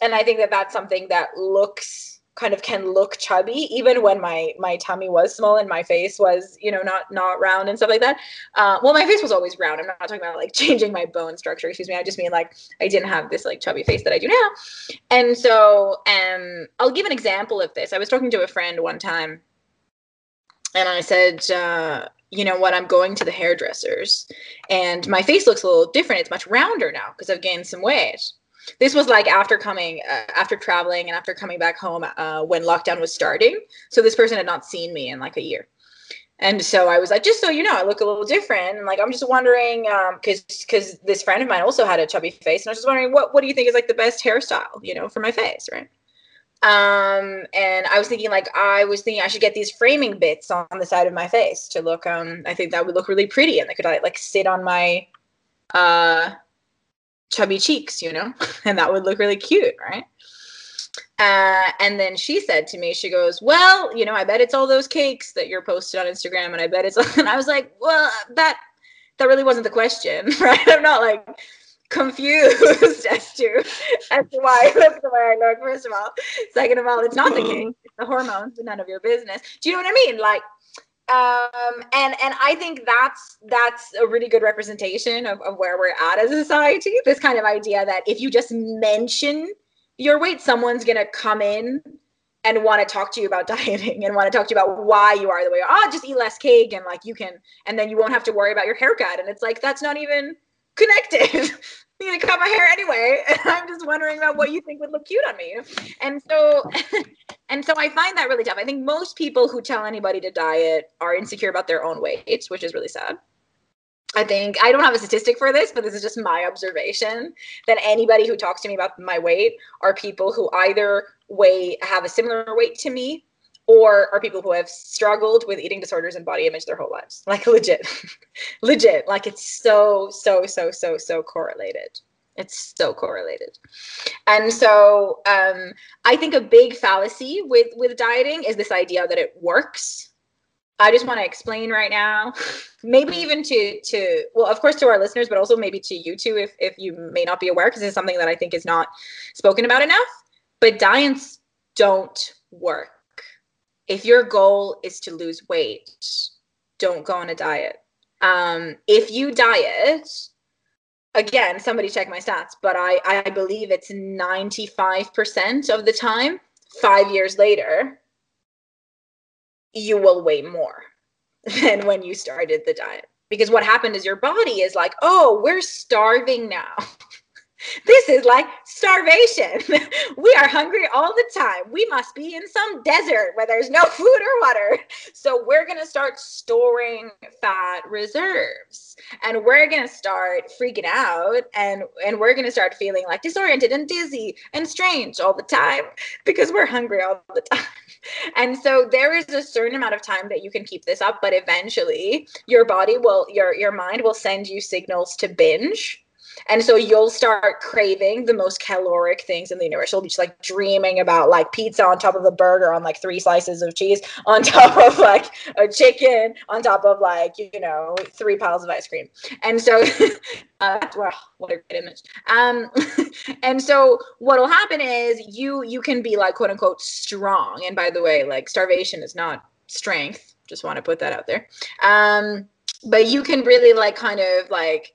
and I think that that's something that looks kind of can look chubby even when my my tummy was small and my face was you know not not round and stuff like that. Uh, well my face was always round. I'm not talking about like changing my bone structure excuse me. I just mean like i didn't have this like chubby face that i do now. And so um i'll give an example of this. I was talking to a friend one time and i said uh you know what? I'm going to the hairdressers and my face looks a little different. It's much rounder now because i've gained some weight this was like after coming uh, after traveling and after coming back home uh, when lockdown was starting. So this person had not seen me in like a year. And so i was like just so you know i look a little different. And like i'm just wondering because because this friend of mine also had a chubby face. And i was just wondering what what do you think is like the best hairstyle you know for my face right? Um and i was thinking like i was thinking i should get these framing bits on the side of my face to look um i think that would look really pretty and they could like, like sit on my uh chubby cheeks, you know, and that would look really cute, right? Uh, and then she said to me, she goes, "Well, you know, I bet it's all those cakes that you're posted on Instagram, and I bet it's." And I was like, "Well, that that really wasn't the question, right? I'm not like confused as to as to why I look the way I look. First of all, second of all, it's not the cake; it's the hormones, none of your business. Do you know what I mean? Like, um and and i think that's that's a really good representation of, of where we're at as a society. This kind of idea that if you just mention your weight someone's gonna come in and want to talk to you about dieting and want to talk to you about why you are the way you are. oh just eat less cake and like you can and then you won't have to worry about your haircut. And it's like that's not even connected need to cut my hair anyway i'm just wondering about what you think would look cute on me and so and so I find that really tough. I think most people who tell anybody to diet are insecure about their own weight, which is really sad. I think I don't have a statistic for this, but this is just my observation that anybody who talks to me about my weight are people who either weigh have a similar weight to me or are people who have struggled with eating disorders and body image their whole lives. Like legit. legit. Like it's so so so so so correlated. It's so correlated. And so um, I think a big fallacy with with dieting is this idea that it works. I just want to explain right now, maybe even to to well, of course to our listeners, but also maybe to you too, if if you may not be aware, because it's something that I think is not spoken about enough. But diets don't work. If your goal is to lose weight, don't go on a diet. Um, if you diet, again, somebody check my stats, but I, I believe it's 95% of the time, five years later, you will weigh more than when you started the diet. Because what happened is your body is like, oh, we're starving now. this is like starvation. we are hungry all the time. We must be in some desert where there's no food or water. So we're going to start storing fat reserves and we're going to start freaking out and and we're going to start feeling like disoriented and dizzy and strange all the time because we're hungry all the time. And so there is a certain amount of time that you can keep this up but eventually your body will your your mind will send you signals to binge And so you'll start craving the most caloric things in the universe. You'll be just like dreaming about like pizza on top of a burger on like three slices of cheese, on top of like a chicken, on top of like, you know, three piles of ice cream. And so, uh, wow, what a great image. Um, and so what'll happen is you you can be like quote unquote strong. And by the way, like starvation is not strength. Just want to put that out there. Um, but you can really like kind of like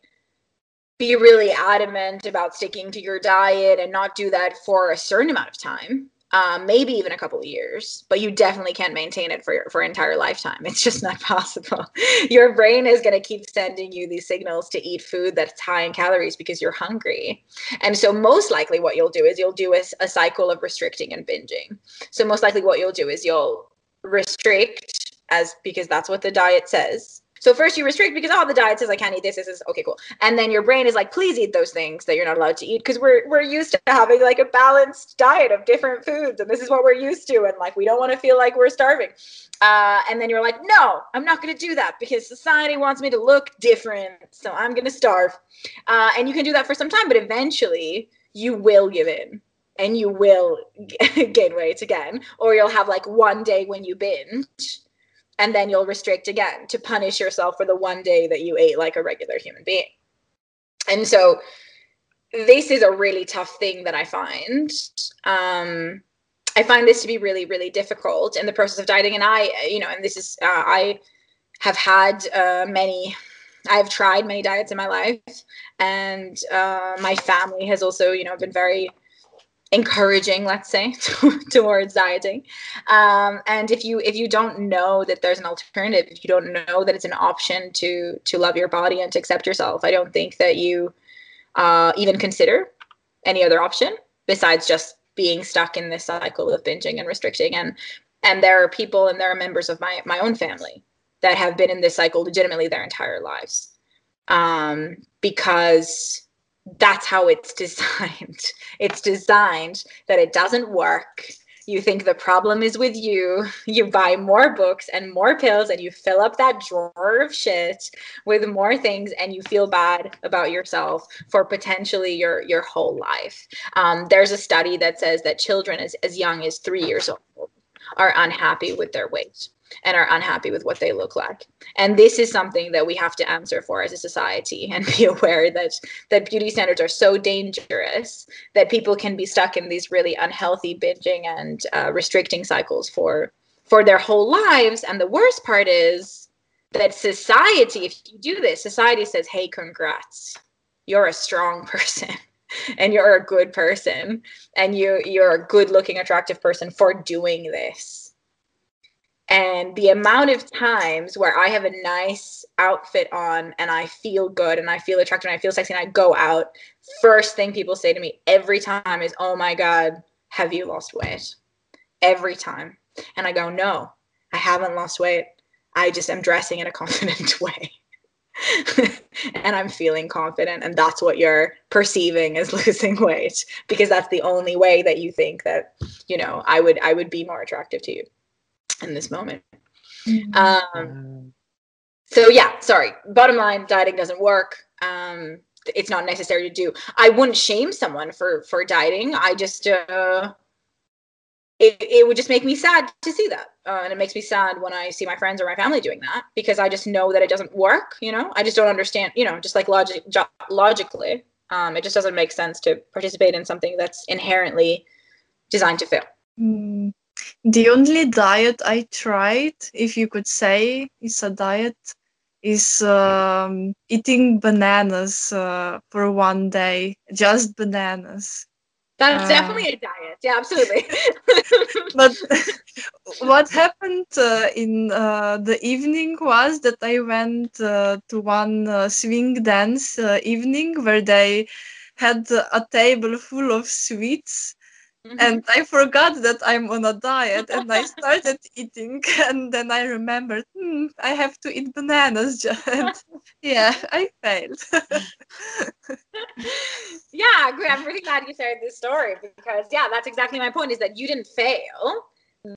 be really adamant about sticking to your diet and not do that for a certain amount of time um, maybe even a couple of years but you definitely can't maintain it for for an entire lifetime. It's just not possible. Your brain is going to keep sending you these signals to eat food that's high in calories because you're hungry. And so most likely what you'll do is you'll do a, a cycle of restricting and binging. So most likely what you'll do is you'll restrict as because that's what the diet says so first you restrict because oh the diet says I can't eat this. This is okay, cool. And then your brain is like, please eat those things that you're not allowed to eat because we're we're used to having like a balanced diet of different foods, and this is what we're used to, and like we don't want to feel like we're starving. Uh, and then you're like, no, I'm not going to do that because society wants me to look different, so I'm going to starve. Uh, and you can do that for some time, but eventually you will give in and you will gain weight again, or you'll have like one day when you binge and then you'll restrict again to punish yourself for the one day that you ate like a regular human being. And so this is a really tough thing that I find. Um, I find this to be really, really difficult in the process of dieting. And I, you know, and this is, uh, I have had uh, many, I've tried many diets in my life. And uh, my family has also, you know, been very encouraging let's say towards dieting. Um, and if you if you don't know that there's an alternative if you don't know that it's an option to to love your body and to accept yourself i don't think that you uh, even consider any other option besides just being stuck in this cycle of binging and restricting. And and there are people and there are members of my my own family that have been in this cycle legitimately their entire lives um, because that's how it's designed. It's designed that it doesn't work. You think the problem is with you. You buy more books and more pills, and you fill up that drawer of shit with more things, and you feel bad about yourself for potentially your your whole life. Um, there's a study that says that children as, as young as three years old are unhappy with their weight and are unhappy with what they look like. And this is something that we have to answer for as a society and be aware that that beauty standards are so dangerous that people can be stuck in these really unhealthy binging and uh, restricting cycles for for their whole lives. And the worst part is that society, if you do this, society says, "Hey, congrats, you're a strong person." and you're a good person and you you're a good looking attractive person for doing this and the amount of times where I have a nice outfit on and I feel good and I feel attractive and I feel sexy and I go out, first thing people say to me every time is, Oh my God, have you lost weight? Every time. And I go, No, I haven't lost weight. I just am dressing in a confident way. and I'm feeling confident. And that's what you're perceiving as losing weight because that's the only way that you think that, you know, I would I would be more attractive to you in this moment. Mm-hmm. Um, so yeah, sorry. Bottom line, dieting doesn't work. Um, it's not necessary to do. I wouldn't shame someone for for dieting. I just uh, it, it would just make me sad to see that, uh, and it makes me sad when I see my friends or my family doing that because I just know that it doesn't work. You know, I just don't understand. You know, just like logic logically, um, it just doesn't make sense to participate in something that's inherently designed to fail. Mm. The only diet I tried, if you could say it's a diet, is um, eating bananas uh, for one day, just bananas. That's uh, definitely a diet. Yeah, absolutely. but what happened uh, in uh, the evening was that I went uh, to one uh, swing dance evening where they had a table full of sweets Mm-hmm. And I forgot that I'm on a diet and I started eating and then I remembered, hmm, I have to eat bananas. yeah, I failed. yeah, I'm really glad you shared this story because yeah, that's exactly my point is that you didn't fail.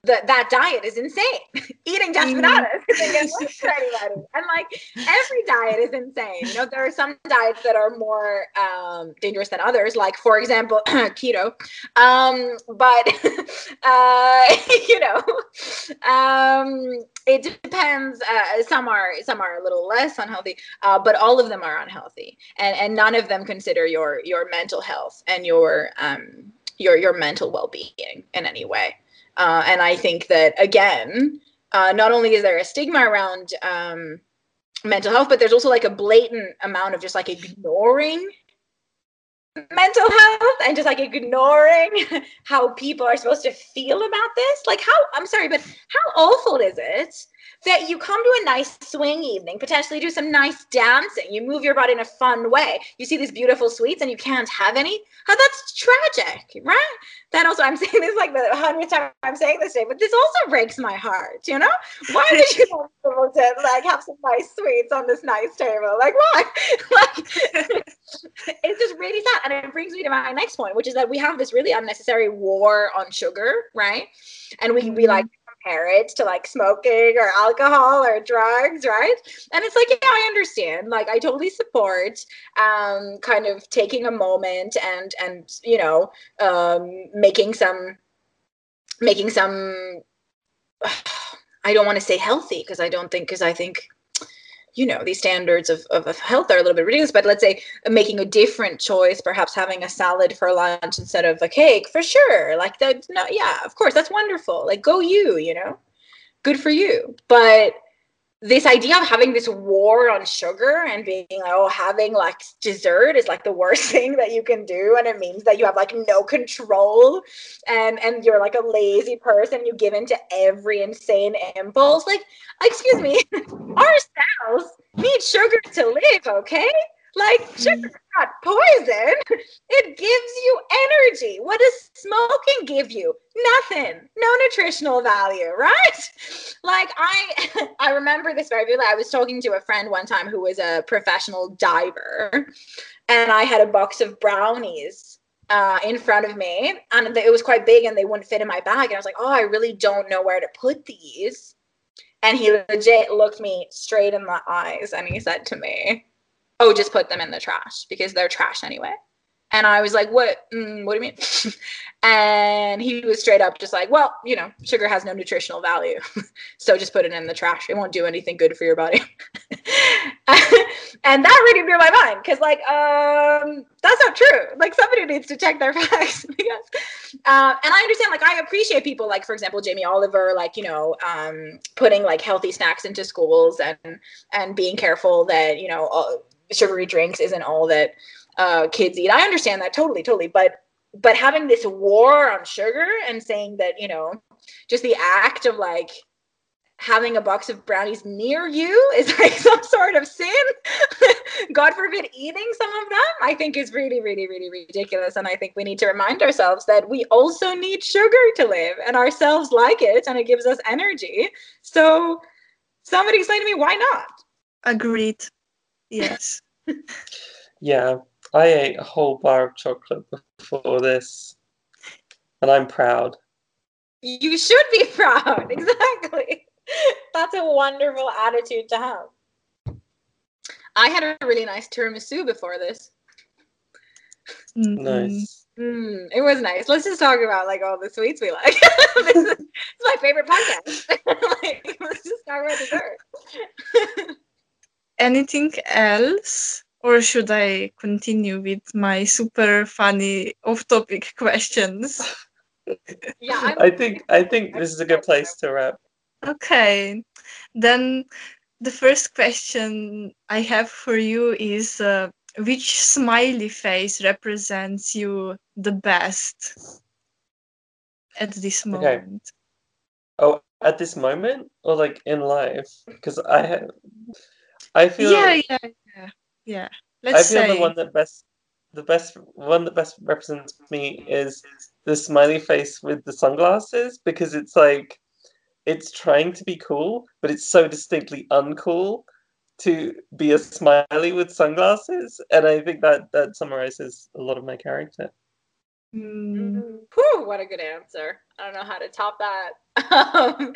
That that diet is insane. Eating just bananas isn't gonna work for anybody. And like every diet is insane. You know, there are some diets that are more um, dangerous than others, like for example, keto. Um, but uh, you know, um, it depends. Uh, some are some are a little less unhealthy, uh, but all of them are unhealthy, and and none of them consider your your mental health and your um your your mental well being in any way. Uh, and I think that again, uh, not only is there a stigma around um, mental health, but there's also like a blatant amount of just like ignoring mental health and just like ignoring how people are supposed to feel about this. Like, how I'm sorry, but how awful is it that you come to a nice swing evening, potentially do some nice dancing, you move your body in a fun way, you see these beautiful sweets and you can't have any? How that's tragic, right? That also, I'm saying this like the hundredth time I'm saying this today, but this also breaks my heart, you know? Why would you not be able to like have some nice sweets on this nice table? Like, why? like, it's just really sad. And it brings me to my next point, which is that we have this really unnecessary war on sugar, right? And we, we like mm-hmm. It to like smoking or alcohol or drugs, right? And it's like, yeah, I understand. Like, I totally support um, kind of taking a moment and and you know um, making some making some. I don't want to say healthy because I don't think because I think you know these standards of, of, of health are a little bit ridiculous but let's say making a different choice perhaps having a salad for lunch instead of a cake for sure like that no yeah of course that's wonderful like go you you know? Good for you. But this idea of having this war on sugar and being like oh having like dessert is like the worst thing that you can do. And it means that you have like no control. And and you're like a lazy person. You give in to every insane impulse. Like excuse me our cells need sugar to live okay like sugar is not poison? It gives you energy. What does smoking give you? Nothing. No nutritional value right? Like i i remember this very vividly. I was talking to a friend one time who was a professional diver and i had a box of brownies uh, in front of me and it was quite big and they wouldn't fit in my bag and i was like oh i really don't know where to put these. And he legit looked me straight in the eyes and he said to me oh just put them in the trash because they're trash anyway. And i was like what mm, what do you mean? And he was straight up just like well you know sugar has no nutritional value. So just put it in the trash. It won't do anything good for your body. And that really blew my mind because like um that's not true. Like somebody needs to check their facts uh, and i understand like i appreciate people like for example jamie oliver like you know um putting like healthy snacks into schools and and being careful that you know all, sugary drinks isn't all that uh, kids eat. I understand that totally, totally. But but having this war on sugar and saying that you know just the act of like having a box of brownies near you is like some sort of sin god forbid eating some of them i think is really really really ridiculous and i think we need to remind ourselves that we also need sugar to live and ourselves like it and it gives us energy so somebody explain to me why not Agreed. Yes. Yeah, I ate a whole bar of chocolate before this, and I'm proud. you should be proud exactly that's a wonderful attitude to have i had a really nice tiramisu before this Nice. Mm, it was nice. Let's just talk about like all the sweets we like. this, is, this is my favorite podcast. like, let's just talk about dessert. Anything else? Or should I continue with my super funny off-topic questions? yeah, I'm, I think I think this is a good place to wrap. Okay, then the first question I have for you is uh, which smiley face represents you the best at this Okay. moment? Oh, at this moment or like in life? Because I have, I feel Yeah, yeah, yeah, yeah. I Let's feel say the one that best the best one that best represents me is the smiley face with the sunglasses because it's like it's trying to be cool, but it's so distinctly uncool to be a smiley with sunglasses, and I think that that summarizes a lot of my character. Mm, Whew, what a good answer. I don't know how to top that. um,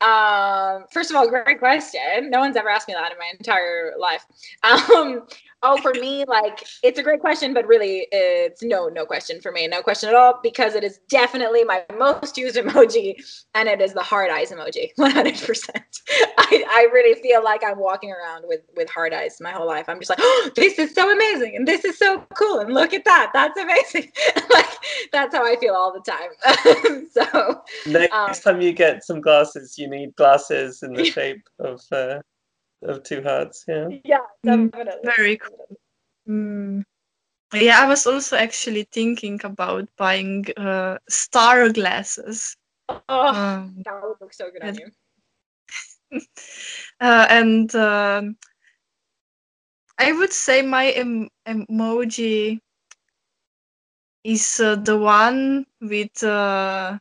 um, first of all, great question. No one's ever asked me that in my entire life. Um, oh, for me, like it's a great question, but really, it's no, no question for me, no question at all, because it is definitely my most used emoji, and it is the heart eyes emoji, one hundred percent. I I really feel like I'm walking around with with heart eyes my whole life. I'm just like, oh, this is so amazing, and this is so cool, and look at that, that's amazing. like that's how I feel all the time. so Next Um, time you get some glasses, you need glasses in the shape of uh, of two hearts. Yeah. yeah, Mm, definitely. very cool. Mm. Yeah, I was also actually thinking about buying uh, star glasses. Oh, Um, that would look so good on you. uh, and um, I would say my em- emoji is uh, the one with uh,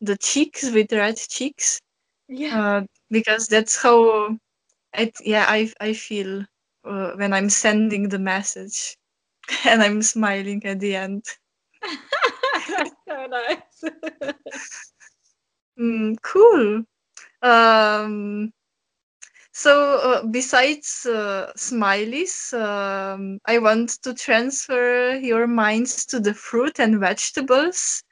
the cheeks, with red cheeks, Yeah. uh, because that's how, it, yeah, I I feel uh, when I'm sending the message, and I'm smiling at the end. So nice. Mm, cool. Um, so uh, besides uh, smileys, um, I want to transfer your minds to the fruit and vegetables.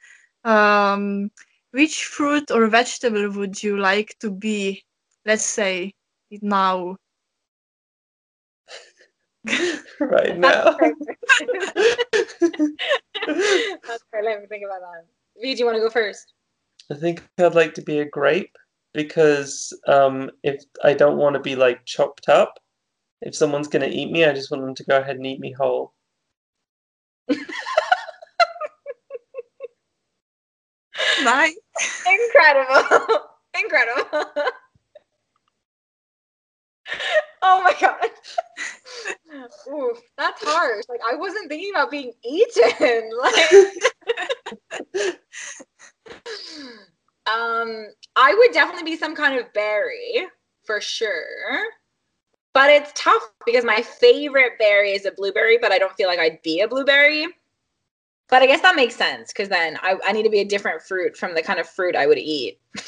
Um, which fruit or vegetable would you like to be? Let's say now. right now. That's fair. Let me think about that. V, do you want to go first? I think I'd like to be a grape because um, if I don't want to be like chopped up, if someone's gonna eat me, I just want them to go ahead and eat me whole. Nice. Incredible. Incredible. oh my god. Oof, that's harsh. Like I wasn't thinking about being eaten. Like um I would definitely be some kind of berry for sure. But it's tough because my favorite berry is a blueberry, but I don't feel like I'd be a blueberry. But I guess that makes sense because then I, I need to be a different fruit from the kind of fruit I would eat.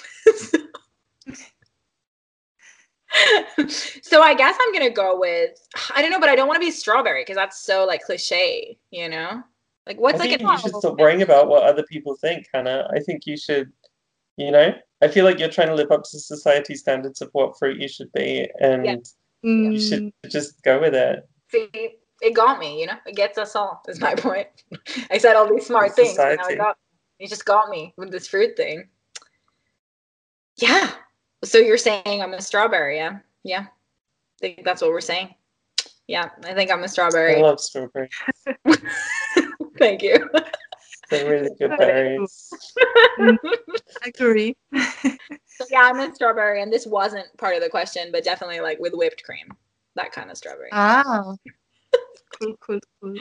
so I guess I'm gonna go with I don't know, but I don't want to be strawberry because that's so like cliche, you know? Like I what's like think a you should stop worrying about what other people think, Hannah. I think you should, you know, I feel like you're trying to live up to society standards of what fruit you should be, and Yeah. you Mm, should just go with it. See, it got me, you know. It gets us all. Is my point. I said all these smart things, and now society. it got it just got me with this fruit thing. Yeah. So you're saying I'm a strawberry, yeah? Yeah. I think that's what we're saying. Yeah, I think I'm a strawberry. I love strawberries. Thank you. They're really good Very berries. agree. So yeah, I'm a strawberry, and this wasn't part of the question, but definitely like with whipped cream, that kind of strawberry. Ah, cool, cool, cool.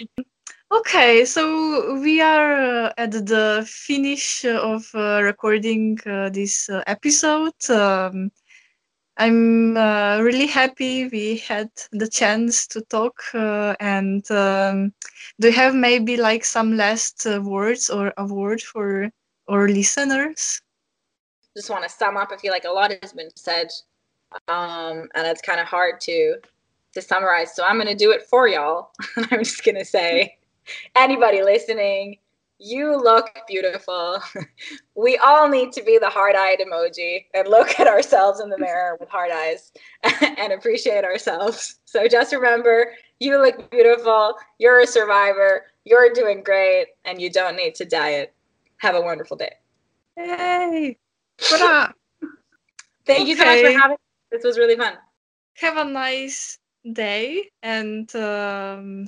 Okay, so we are uh, at the finish of uh, recording uh, this uh, episode. Um, I'm uh, really happy we had the chance to talk. Uh, and um, do you have maybe like some last uh, words or a word for our listeners? Just want to sum up. I feel like a lot has been said, um, and it's kind of hard to to summarize. So I'm gonna do it for y'all. I'm just gonna say, anybody listening, you look beautiful. we all need to be the heart-eyed emoji and look at ourselves in the mirror with heart eyes and appreciate ourselves. So just remember, you look beautiful. You're a survivor. You're doing great, and you don't need to diet. Have a wonderful day. Yay! up? Thank you so much for having me. This was really fun. have a nice day and um,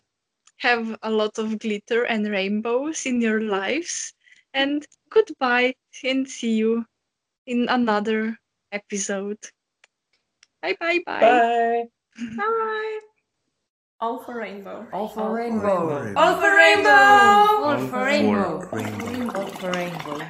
have a lot of glitter and rainbows in your lives. And goodbye and see you in another episode. Bye bye bye. Bye. Bye. All for rainbow. All for All for rainbow. rainbow. All for rainbow. All All for for rainbow. rainbow. All for rainbow.